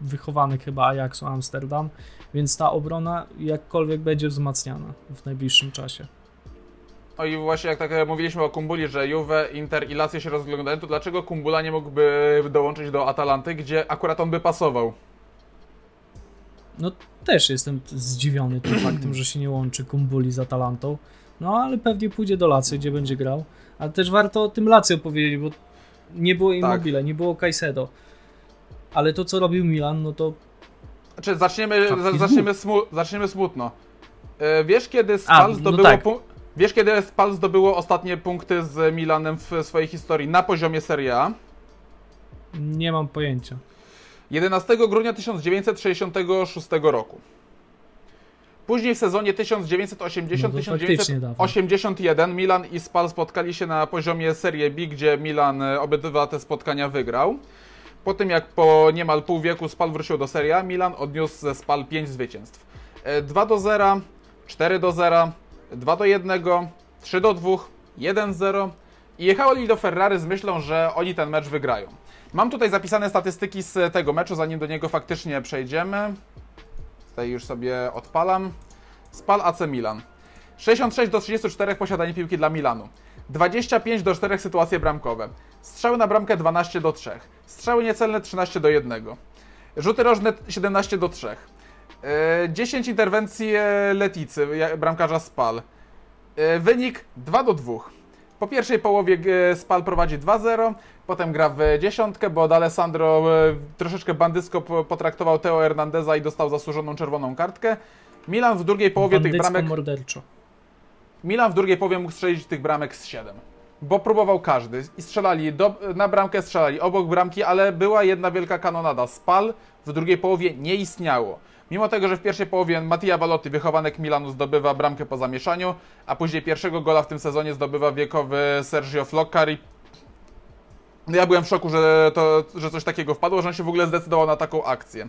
wychowany chyba Ajaxu Amsterdam, więc ta obrona jakkolwiek będzie wzmacniana w najbliższym czasie. No i właśnie jak tak mówiliśmy o Kumbuli, że Juve, Inter i Lazio się rozglądają, to dlaczego Kumbula nie mógłby dołączyć do Atalanty, gdzie akurat on by pasował? No też jestem zdziwiony tym faktem, że się nie łączy Kumbuli z Atalantą. No ale pewnie pójdzie do Lazio, gdzie będzie grał. Ale też warto o tym Lazio powiedzieć, bo nie było Immobile, tak. nie było Caicedo. Ale to, co robił Milan, no to... Znaczy, zaczniemy, zaczniemy, smu zaczniemy smutno. E, wiesz, kiedy Spal no zdobyło... Tak. Wiesz, kiedy Spal zdobyło ostatnie punkty z Milanem w swojej historii na poziomie Serie A? Nie mam pojęcia. 11 grudnia 1966 roku. Później w sezonie 1980-1981 no Milan i Spal spotkali się na poziomie Serie B, gdzie Milan e, obydwa te spotkania wygrał. Po tym jak po niemal pół wieku Spal wrócił do Serie A, Milan odniósł ze Spal 5 zwycięstw. 2 e, do 0, 4 do 0, 2 do 1, 3 do 2, 1 0 i jechali do Ferrari z myślą, że oni ten mecz wygrają. Mam tutaj zapisane statystyki z tego meczu, zanim do niego faktycznie przejdziemy. Tutaj już sobie odpalam. Spal AC Milan. 66 do 34 posiadanie piłki dla Milanu. 25 do 4 sytuacje bramkowe. Strzały na bramkę 12 do 3. Strzały niecelne 13 do 1. Rzuty rożne 17 do 3. 10 interwencji e, Leticy, bramkarza Spal. E, wynik 2 do 2. Po pierwszej połowie e, Spal prowadzi 2-0, potem gra w dziesiątkę, bo D'Alessandro e, troszeczkę bandycko potraktował Teo Hernandeza i dostał zasłużoną czerwoną kartkę. Milan w drugiej połowie tych bramek... morderczo. Milan w drugiej połowie mógł strzelić tych bramek z 7. Bo próbował każdy i strzelali do, na bramkę, strzelali obok bramki, ale była jedna wielka kanonada. Spal w drugiej połowie nie istniało. Mimo tego, że w pierwszej połowie Mattia Balotti, wychowanek Milanu, zdobywa bramkę po zamieszaniu, a później pierwszego gola w tym sezonie zdobywa wiekowy Sergio Floccari. No ja byłem w szoku, że, to, że coś takiego wpadło, że on się w ogóle zdecydował na taką akcję.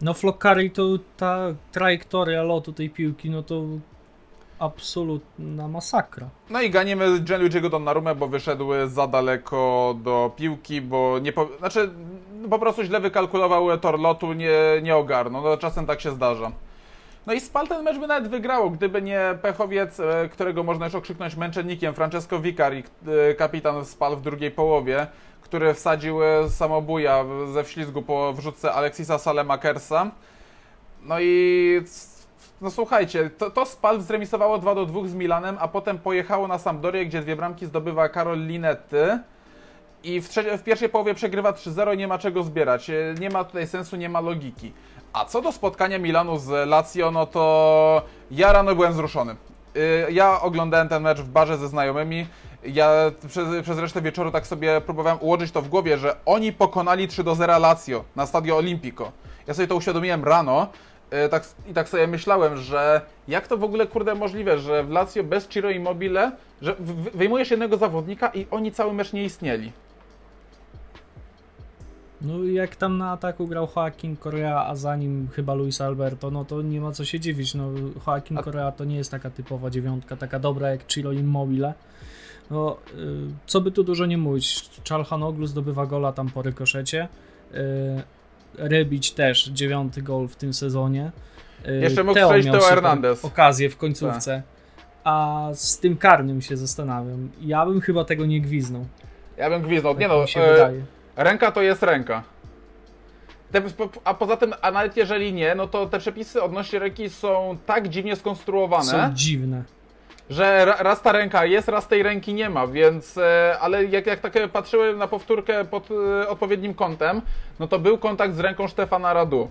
No Floccari to ta trajektoria lotu tej piłki, no to absolutna masakra. No i ganimy Gianluigi'ego Donnarumę, bo wyszedł za daleko do piłki, bo nie po... Znaczy, po prostu źle wykalkulował tor lotu, nie, nie ogarnął. No czasem tak się zdarza. No i Spal ten mecz by nawet wygrało, gdyby nie pechowiec, e, którego można już okrzyknąć męczennikiem, Francesco Vicari, e, kapitan Spal w drugiej połowie, który wsadził e, samobuja ze wślizgu po wrzutce Alexisa Salemakersa. No i no słuchajcie, to, to Spal zremisowało 2 do 2 z Milanem, a potem pojechało na Sampdorię, gdzie dwie bramki zdobywa Karol Linetti. I w, w pierwszej połowie przegrywa 3-0, nie ma czego zbierać. E, nie ma tutaj sensu, nie ma logiki. A co do spotkania Milanu z Lazio, no to ja rano byłem wzruszony. E, ja oglądałem ten mecz w barze ze znajomymi. Ja przez, przez resztę wieczoru tak sobie próbowałem ułożyć to w głowie, że oni pokonali 3 do 0 Lazio na Stadio Olimpico. Ja sobie to uświadomiłem rano, E, tak, i tak sobie myślałem, że jak to w ogóle kurde możliwe, że w Lazio bez Ciro Immobile, że wyjmujesz jednego zawodnika i oni cały mecz nie istnieli. No jak tam na ataku grał Joaquin Correa, a za nim chyba Luis Alberto, no to nie ma co się dziwić. No, Joaquin a... Correa to nie jest taka typowa dziewiątka, taka dobra jak Ciro Immobile. No, y, co by tu dużo nie mówić, Czalhanoglu zdobywa gola tam po rykoszecie. Y, Rebić też dziewiąty gol w tym sezonie. Y, Jeszcze mógł przejść Teo Hernandez. Okazję w końcówce. Tak. A z tym karnym się zastanawiam. Ja bym chyba tego nie gwiznął. Ja bym gwiznął. Tak nie no, e, ręka to jest ręka. Te, a poza tym, a nawet jeżeli nie, no to te przepisy odnośnie ręki są tak dziwnie skonstruowane. Są dziwne że raz ta ręka jest, raz tej ręki nie ma, więc, e, ale jak, jak tak patrzyłem na powtórkę pod e, odpowiednim kątem, no to był kontakt z ręką Stefana Radu.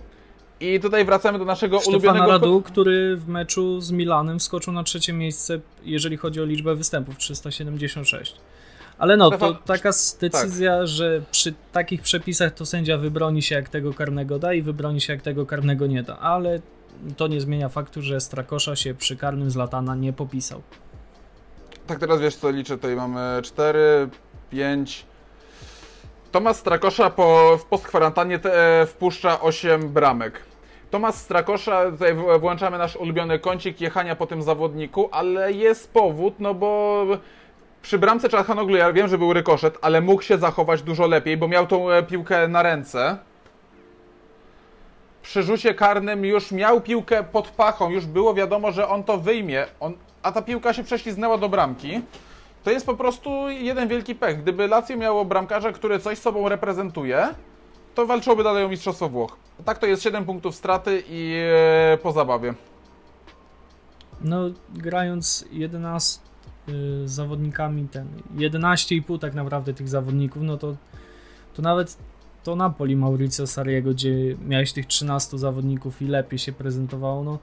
I tutaj wracamy do naszego Stefana ulubionego... Radu, który w meczu z Milanem wskoczył na trzecie miejsce, jeżeli chodzi o liczbę występów, 376. Ale no, to taka s- decyzja, że przy takich przepisach to sędzia wybroni się jak tego karnego da i wybroni się jak tego karnego nie da, ale to nie zmienia faktu, że Strakosza się przy karnym z Latana nie popisał. Tak teraz wiesz co liczę, tutaj mamy 4, 5. Tomasz Strakosza po, w postkwarantannie te, e, wpuszcza 8 bramek. Tomasz Strakosza, tutaj włączamy nasz ulubiony kącik jechania po tym zawodniku, ale jest powód, no bo przy bramce Czarhanoglu ja wiem, że był rykoszet, ale mógł się zachować dużo lepiej, bo miał tą e, piłkę na ręce. Przy rzucie karnym już miał piłkę pod pachą, już było wiadomo, że on to wyjmie, on, a ta piłka się prześliznęła do bramki. To jest po prostu jeden wielki pech. Gdyby Lazio miało bramkarza, który coś sobą reprezentuje, to walczyłoby dalej o Mistrzostwo Włoch. Tak to jest 7 punktów straty i e, po zabawie. No, grając 11 y, zawodnikami, ten 11,5 tak naprawdę tych zawodników, no to, to nawet to Napoli Mauricio Sariego, gdzie miałeś tych 13 zawodników i lepiej się prezentowało, no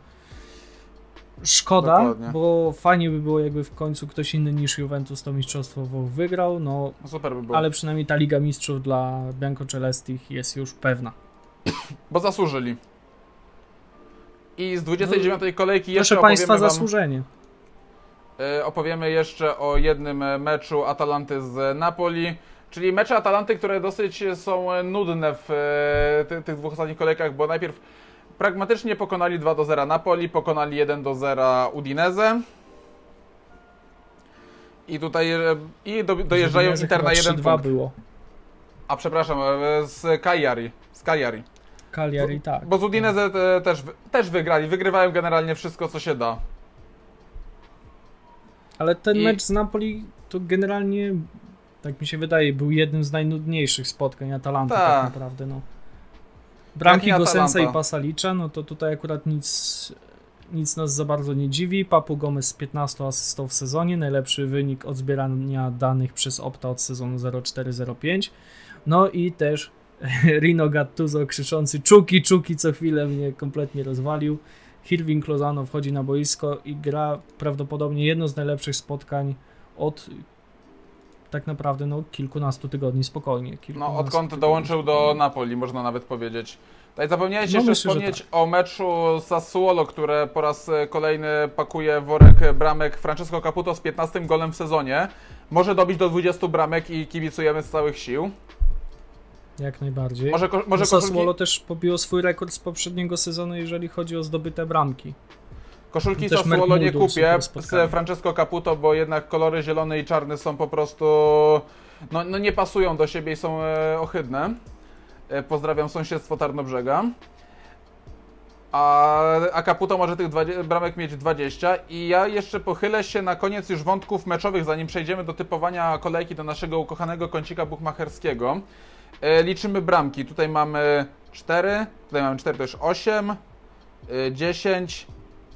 szkoda, Dokładnie. bo fajnie by było jakby w końcu ktoś inny niż Juventus to mistrzostwo wygrał, no No super by było. ale przynajmniej ta Liga Mistrzów dla Bianco Celestich jest już pewna. Bo zasłużyli. I z 29 kolejki jeszcze Proszę Państwa, wam, zasłużenie. E, opowiemy jeszcze o jednym e, meczu Atalanty z Napoli. Czyli mecze Atalanty, które dosyć są nudne w e, ty, tych dwóch ostatnich kolejkach, bo najpierw pragmatycznie pokonali 2 do 0 Napoli, pokonali 1 do 0 Udinese. I tutaj i do, dojeżdżają Udinese Inter na chyba 1 3-2 punkt. było. A przepraszam, z Cagliari. Z Cagliari. Cagliari tak. Bo z Udinese e, też, też wygrali. Wygrywają generalnie wszystko, co się da. Ale ten I- mecz z Napoli to generalnie, tak mi się wydaje, był jednym z najnudniejszych spotkań Atalanty Tak. tak naprawdę, no. Bramki nie Gosensa i. Pasalicza, no to tutaj akurat nic, nic nas za bardzo nie dziwi. Papu Gomez z 15 asystą w sezonie, najlepszy wynik od zbierania danych przez Opta od sezonu 04-05. No i też Rino Gattuso krzyczący czuki, czuki, co chwilę mnie kompletnie rozwalił. Hirving Lozano wchodzi na boisko i gra prawdopodobnie jedno z najlepszych spotkań od tak naprawdę no, kilkunastu tygodni spokojnie. No, kilkunastu odkąd tygodni dołączył do. Napoli, można nawet powiedzieć. Tutaj zapomniałeś No, jeszcze myślę, wspomnieć o meczu Sassuolo, które po raz e, kolejny pakuje worek bramek Francesco Caputo z 15 golem w sezonie. Może dobić do 20 bramek i kibicujemy z całych sił. Jak najbardziej. Może, ko- Może koszulki, Sassuolo też pobiło swój rekord z poprzedniego sezonu, jeżeli chodzi o zdobyte bramki. koszulki Sassuolo nie kupię z Francesco Caputo, bo jednak kolory zielony i czarny są po prostu... No, no nie pasują do siebie i są e, ohydne. E, pozdrawiam sąsiedztwo Tarnobrzega. A, a Caputo może tych 20, bramek mieć 20 i ja jeszcze pochylę się na koniec już wątków meczowych, zanim przejdziemy do typowania kolejki do naszego ukochanego kącika buchmacherskiego. E, liczymy bramki. Tutaj mamy 4, tutaj mamy 4 to już 8, e, 10,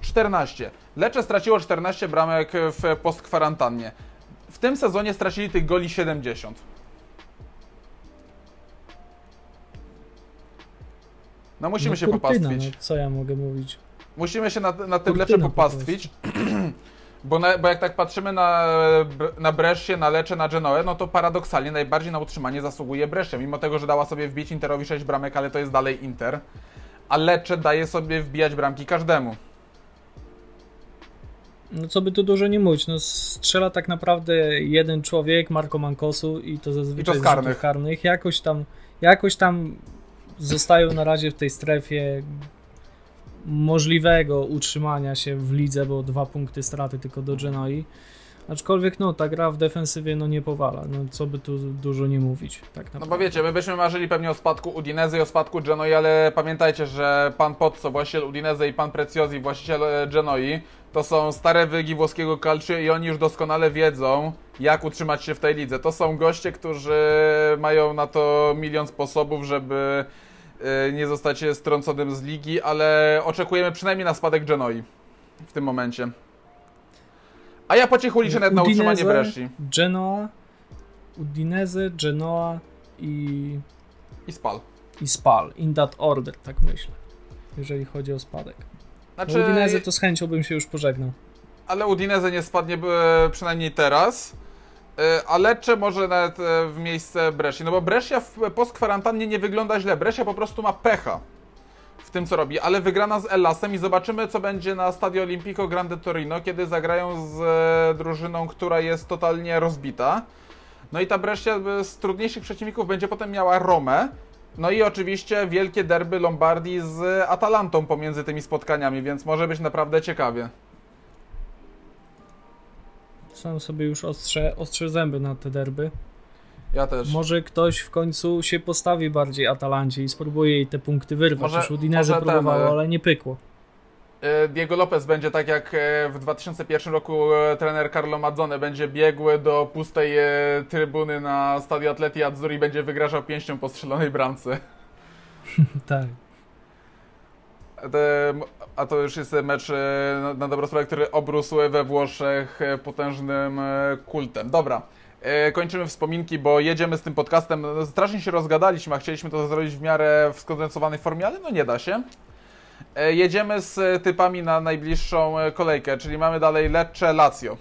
14. Lecce straciło 14 bramek w postkwarantannie. W tym sezonie stracili tych goli 70. No musimy no, się kurtyna, popastwić. No, co ja mogę mówić? Musimy się na, na tym Kurtyna Lecce po popastwić. Bo, na, bo jak tak patrzymy na, na Brescie, na Lecce, na Genoę, no to paradoksalnie najbardziej na utrzymanie zasługuje Brescia. Mimo tego, że dała sobie wbić Interowi 6 bramek, ale to jest dalej Inter. A Lecce daje sobie wbijać bramki każdemu. No co by tu dużo nie mówić, no strzela tak naprawdę jeden człowiek, Marco Mancosu i to zazwyczaj I to z karnych. karnych. Jakoś tam, jakoś tam zostają na razie w tej strefie możliwego utrzymania się w lidze, bo dwa punkty straty tylko do Genoi. Aczkolwiek no, ta gra w defensywie no nie powala, no co by tu dużo nie mówić, tak No bo wiecie, my byśmy marzyli pewnie o spadku Udinese i o spadku Genoi, ale pamiętajcie, że pan Pozzo, właściciel Udinese i pan Preziosi, właściciel e, Genoi, to są stare wygi włoskiego calcio i oni już doskonale wiedzą, jak utrzymać się w tej lidze. To są goście, którzy mają na to milion sposobów, żeby nie zostać strąconym z ligi, ale oczekujemy przynajmniej na spadek Genoi w tym momencie. A ja po cichu liczę nawet na utrzymanie Bresci Genoa, Udinese, Genoa i, i Spal. i Spal. In that order, tak myślę. Jeżeli chodzi o spadek. Znaczy, No, Udinese to z chęcią bym się już pożegnał. ale Udinese nie spadnie e, przynajmniej teraz. E, A Lecce może nawet e, w miejsce Brescia, no bo Brescia w postkwarantannie nie wygląda źle. Brescia po prostu ma pecha w tym, co robi, ale wygrana z Elasem i zobaczymy, co będzie na Stadio Olimpico Grande Torino, kiedy zagrają z e, drużyną, która jest totalnie rozbita. No i ta Brescia z trudniejszych przeciwników będzie potem miała Romę. No i oczywiście wielkie derby Lombardii z Atalantą pomiędzy tymi spotkaniami, więc może być naprawdę ciekawie. Sam sobie już ostrze, ostrze zęby na te derby. Ja też. Może ktoś w końcu się postawi bardziej Atalancie i spróbuje jej te punkty wyrwać. Może- Już Udinese ten, próbowało, e, ale nie pykło. E, Diego Lopez będzie tak jak e, w 2001 roku trener Carlo Mazzone będzie biegł do pustej trybuny na stadio Atleti Azzurri i będzie wygrażał pięścią po strzelonej bramce. Tak. A to już jest mecz e, na- dobrą sprawę, który obrósł we Włoszech e, potężnym e, kultem. Dobra. Kończymy wspominki, bo jedziemy z tym podcastem. Strasznie się rozgadaliśmy, a chcieliśmy to zrobić w miarę w skondensowanej formie, ale no nie da się. Jedziemy z typami na najbliższą kolejkę, czyli mamy dalej Lecce Lazio.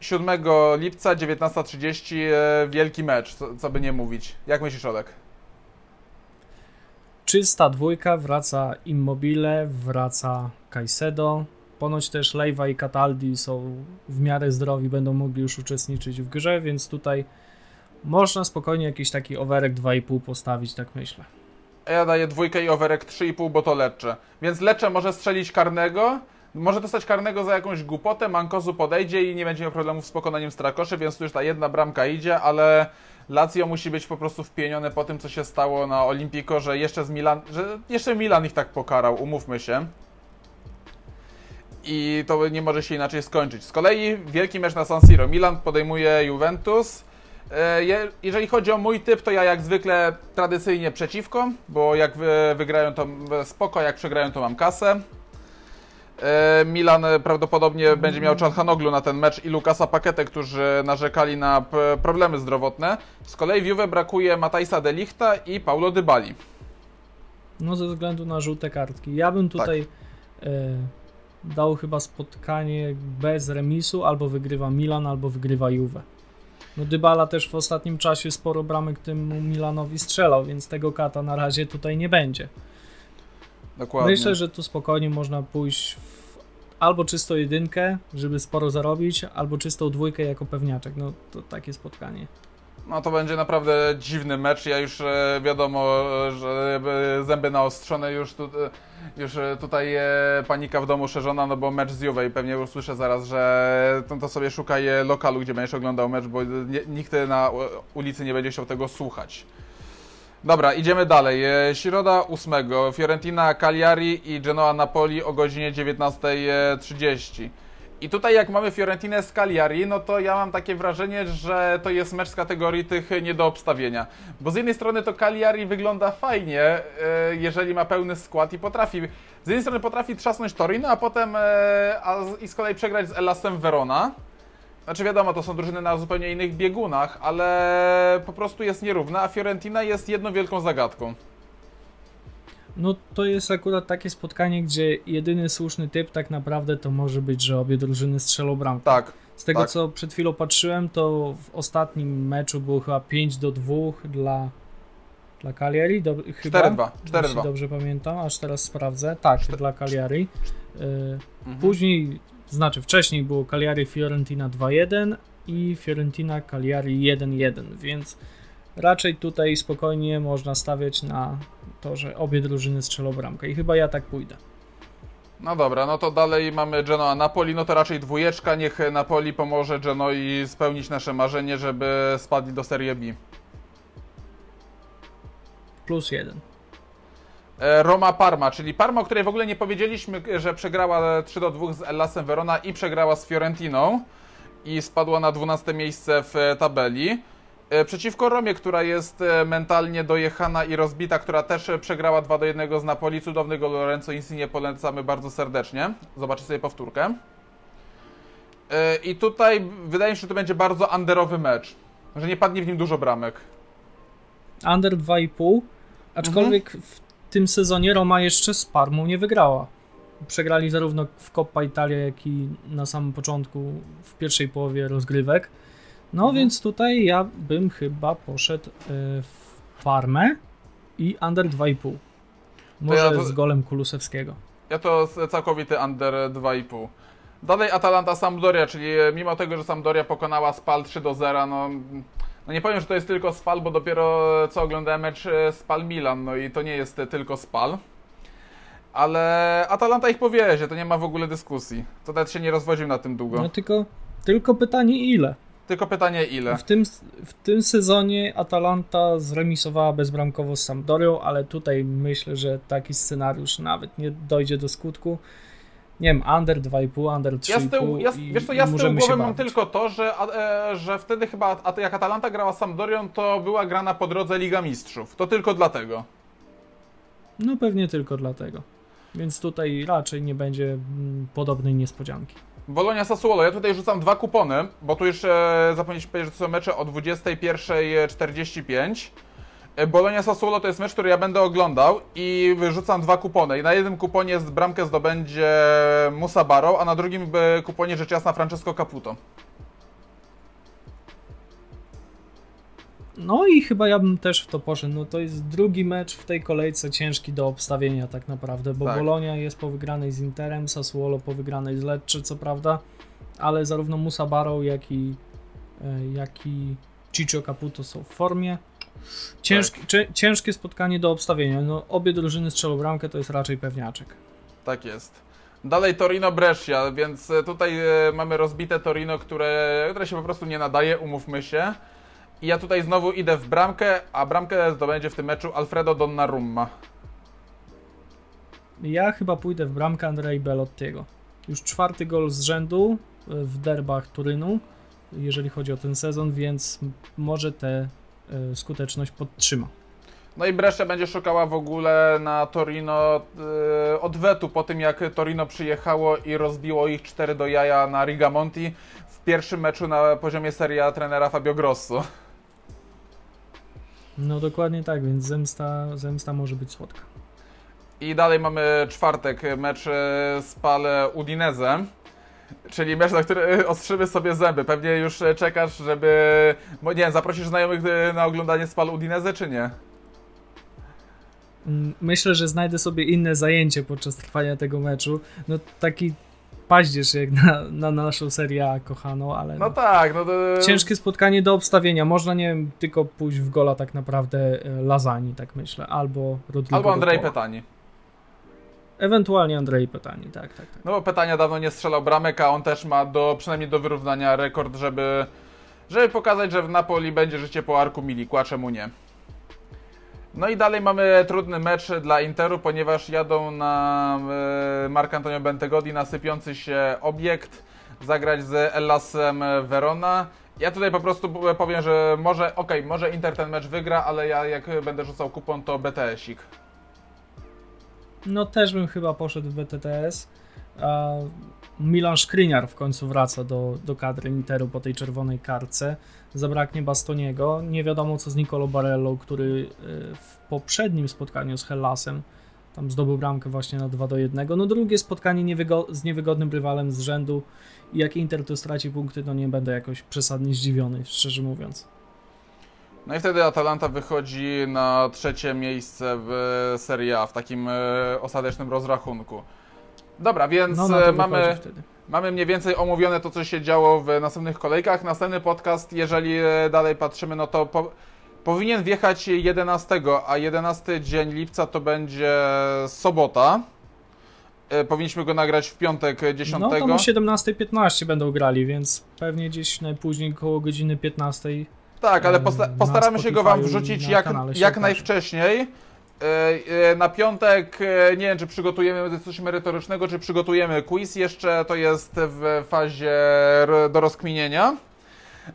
7 lipca, 19.30, e, wielki mecz, co, co by nie mówić. Jak myślisz, Olek? Czysta dwójka, wraca Immobile, wraca Caicedo. Ponoć też Leiva i Cataldi są w miarę zdrowi, będą mogli już uczestniczyć w grze, więc tutaj można spokojnie jakiś taki overek 2,5 postawić, tak myślę. Ja daję dwójkę i overek 3,5, bo to Lecce. Więc Lecce może strzelić karnego, może dostać karnego za jakąś głupotę, Mankozu podejdzie i nie będzie miał problemów z pokonaniem Strakoszy, więc tu już ta jedna bramka idzie, ale Lazio musi być po prostu wpienione po tym, co się stało na Olimpico, że jeszcze z Milan, że jeszcze Milan ich tak pokarał, umówmy się. I to nie może się inaczej skończyć. Z kolei wielki mecz na San Siro. Milan podejmuje Juventus. E, je- Jeżeli chodzi o mój typ, to ja jak zwykle tradycyjnie przeciwko, bo jak wy- wygrają to spoko, jak przegrają to mam kasę. E, Milan prawdopodobnie będzie miał Czalhanoglu na ten mecz i Lukasa Paketę, którzy narzekali na problemy zdrowotne. Z kolei w Juve brakuje Matajsa Delichta i Paulo Dybali. No ze względu na żółte kartki. Ja bym tutaj e, dał chyba spotkanie bez remisu, albo wygrywa Milan, albo wygrywa Juve. No Dybala też w ostatnim czasie sporo bramek temu Milanowi strzelał, więc tego kata na razie tutaj nie będzie. Dokładnie. Myślę, że tu spokojnie można pójść w albo czysto jedynkę, żeby sporo zarobić, albo czystą dwójkę jako pewniaczek. No to takie spotkanie. No to będzie naprawdę dziwny mecz. Ja już e, wiadomo, e, że zęby naostrzone już, tu, e, już tutaj panika w domu szerzona, no bo mecz z Juve i pewnie usłyszę zaraz, że to, to sobie szukaj lokalu, gdzie będziesz oglądał mecz, bo nikt na ulicy nie będzie chciał tego słuchać. Dobra, idziemy dalej. E, Środa 8. Fiorentina Cagliari i Genoa Napoli o godzinie 19.30. I tutaj jak mamy Fiorentinę z Cagliari, no to ja mam takie wrażenie, że to jest mecz z kategorii tych nie do obstawienia. Bo z jednej strony to Cagliari wygląda fajnie, e, jeżeli ma pełny skład i potrafi... Z jednej strony potrafi trzasnąć Torino, a potem e, a i z kolei przegrać z Elasem Verona. Znaczy wiadomo, to są drużyny na zupełnie innych biegunach, ale po prostu jest nierówna, a Fiorentina jest jedną wielką zagadką. No to jest akurat takie spotkanie, gdzie jedyny słuszny typ tak naprawdę to może być, że obie drużyny strzelą bramkę. Tak, Z tego tak. co przed chwilą patrzyłem, to w ostatnim meczu było chyba 5 do 2 dla, dla Cagliari. Do, chyba, 4-2, jeśli 4-2. dobrze pamiętam, aż teraz sprawdzę. Tak, Czter- dla Cagliari. Y, Mhm. Później, znaczy wcześniej było Cagliari Fiorentina 2-1 i Fiorentina Cagliari 1-1, więc raczej tutaj spokojnie można stawiać na to, że obie drużyny strzelą bramkę i chyba ja tak pójdę. No dobra, no to dalej mamy Genoa Napoli, no to raczej dwójeczka, niech Napoli pomoże Genoi spełnić nasze marzenie, żeby spadli do Serie B. Plus jeden. E, Roma Parma, czyli Parma, o której w ogóle nie powiedzieliśmy, że przegrała 3 do 2 z Ellasem Verona i przegrała z Fiorentiną i spadła na 12 miejsce w e, tabeli. E, Przeciwko Romie, która jest e, mentalnie dojechana i rozbita, która też e, przegrała 2 do 1 z Napoli. Cudownego Lorenzo Insigne polecamy bardzo serdecznie. Zobaczcie sobie powtórkę. E, I tutaj wydaje mi się, że to będzie bardzo underowy mecz. Że nie padnie w nim dużo bramek. Under 2,5, aczkolwiek w tym sezonie Roma jeszcze z Parmą nie wygrała. przegrali zarówno w Coppa Italia, jak i na samym początku, w pierwszej połowie rozgrywek. No Mhm. więc tutaj ja bym chyba poszedł y, w Parmę i under 2,5. Może ja to- z golem Kulusewskiego. Ja to całkowity under 2,5. Dalej Atalanta Sampdoria, czyli mimo tego, że Sampdoria pokonała Spal 3 do 0, no, no nie powiem, że to jest tylko Spal, bo dopiero co oglądałem mecz e, Spal Milan, no i to nie jest e, tylko Spal. Ale Atalanta ich powiezie, to nie ma w ogóle dyskusji. To nawet się nie rozwodził na tym długo. No tylko, tylko pytanie ile? Tylko pytanie ile? W tym, w tym sezonie Atalanta zremisowała bezbramkowo z Sampdorią, ale tutaj myślę, że taki scenariusz nawet nie dojdzie do skutku. Nie wiem, under 2,5, under 3,5 Ja z tyłu, ja, i, wiesz co, ja z tyłu głowy mam tylko to, że, e, że wtedy chyba, a, jak Atalanta grała z Sampdorią, to była grana po drodze Liga Mistrzów. To tylko dlatego. No pewnie tylko dlatego. Więc tutaj raczej nie będzie mm, podobnej niespodzianki. Bolonia Sassuolo, ja tutaj rzucam dwa kupony, bo tu już e, zapomnieliśmy powiedzieć, że to są mecze o 21.45. E, Bolonia Sassuolo to jest mecz, który ja będę oglądał i wyrzucam dwa kupony. I na jednym kuponie z bramkę zdobędzie Musa Barrow, a na drugim e, kuponie rzecz jasna Francesco Caputo. No i chyba ja bym też w to poszedł. No to jest drugi mecz w tej kolejce ciężki do obstawienia tak naprawdę, bo Tak. Bolonia jest po wygranej z Interem, Sassuolo po wygranej z Lecce, co prawda, ale zarówno Musa Barrow, jak i, e, jak i Ciccio Caputo są w formie. Ciężki, Tak. cie- ciężkie spotkanie do obstawienia. No, obie drużyny strzelą bramkę, to jest raczej pewniaczek. Tak jest. Dalej Torino Brescia, więc e, tutaj e, mamy rozbite Torino, które, które się po prostu nie nadaje, umówmy się. I ja tutaj znowu idę w bramkę, a bramkę zdobędzie w tym meczu Alfredo Donnarumma. Ja chyba pójdę w bramkę Andrei Belottiego. Już czwarty gol z rzędu e, w derbach Turynu, jeżeli chodzi o ten sezon, więc może tę e, skuteczność podtrzyma. No i Brescia będzie szukała w ogóle na Torino e, odwetu po tym, jak Torino przyjechało i rozbiło ich 4 do jaja na Rigamonti w pierwszym meczu na poziomie Serie A trenera Fabio Grosso. No dokładnie tak, więc zemsta, zemsta może być słodka. I dalej mamy czwartek, mecz e, Spal Udinese. Czyli mecz, na który ostrzymy sobie zęby. Pewnie już e, czekasz, żeby. Nie wiem, zaprosisz znajomych e, na oglądanie Spal Udinese, czy nie? Mm, Myślę, że znajdę sobie inne zajęcie podczas trwania tego meczu. No taki paździerz jak na, na naszą serię A kochaną, ale No no, tak, no to. ciężkie spotkanie do obstawienia. Można, nie wiem, tylko pójść w gola tak naprawdę e, Lazani, tak myślę, albo Rodrigo Albo Andrzej. Petani. Ewentualnie Andrzej Petani, tak, tak, tak. No bo Petania dawno nie strzelał bramek, a on też ma do, przynajmniej do wyrównania rekord, żeby, żeby pokazać, że w Napoli będzie życie po Arku Milikła, czemu nie. No i dalej mamy trudny mecz dla Interu, ponieważ jadą na e, Marc Antonio Bentegodi na sypiący się obiekt, zagrać z Ellasem Verona. Ja tutaj po prostu powiem, że może, okej, może Inter ten mecz wygra, ale ja jak będę rzucał kupon, to BTS-ik. No też bym chyba poszedł w BTTS. Milan Skriniar w końcu wraca do, do kadry Interu po tej czerwonej kartce. Zabraknie Bastoniego. Nie wiadomo co z Nicolo Barello, który y, w poprzednim spotkaniu z Hellasem tam zdobył bramkę właśnie na 2 do 1. No drugie spotkanie niewygo- z niewygodnym rywalem z rzędu i jak Inter tu straci punkty, to nie będę jakoś przesadnie zdziwiony, szczerze mówiąc. No i wtedy Atalanta wychodzi na trzecie miejsce w Serie A w takim e, ostatecznym rozrachunku. Dobra, więc No na to e, mamy... mamy, mniej więcej omówione to, co się działo w następnych kolejkach. Następny podcast, jeżeli e, dalej patrzymy, no to po, powinien wjechać 11, a 11 dzień lipca to będzie sobota. Powinniśmy go nagrać w piątek e, 10. No to o 17.15 będą grali, więc pewnie gdzieś najpóźniej koło godziny 15. Tak, ale posta- na postaramy się go Wam i wrzucić na jak, kanale się jak okaże. najwcześniej. E, e, Na piątek e, nie wiem, czy przygotujemy coś merytorycznego, czy przygotujemy quiz. Jeszcze to jest w fazie r- do rozkminienia.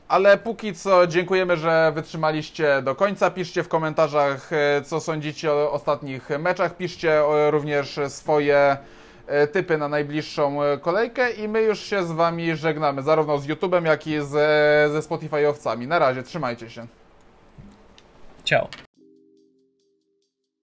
Ale póki co dziękujemy, że wytrzymaliście do końca. Piszcie w komentarzach, e, co sądzicie o ostatnich meczach. Piszcie e, również swoje typy na najbliższą e, kolejkę i my już się z Wami żegnamy, zarówno z YouTube'em, jak i z, ze Spotify-owcami. Na razie, trzymajcie się. Ciao.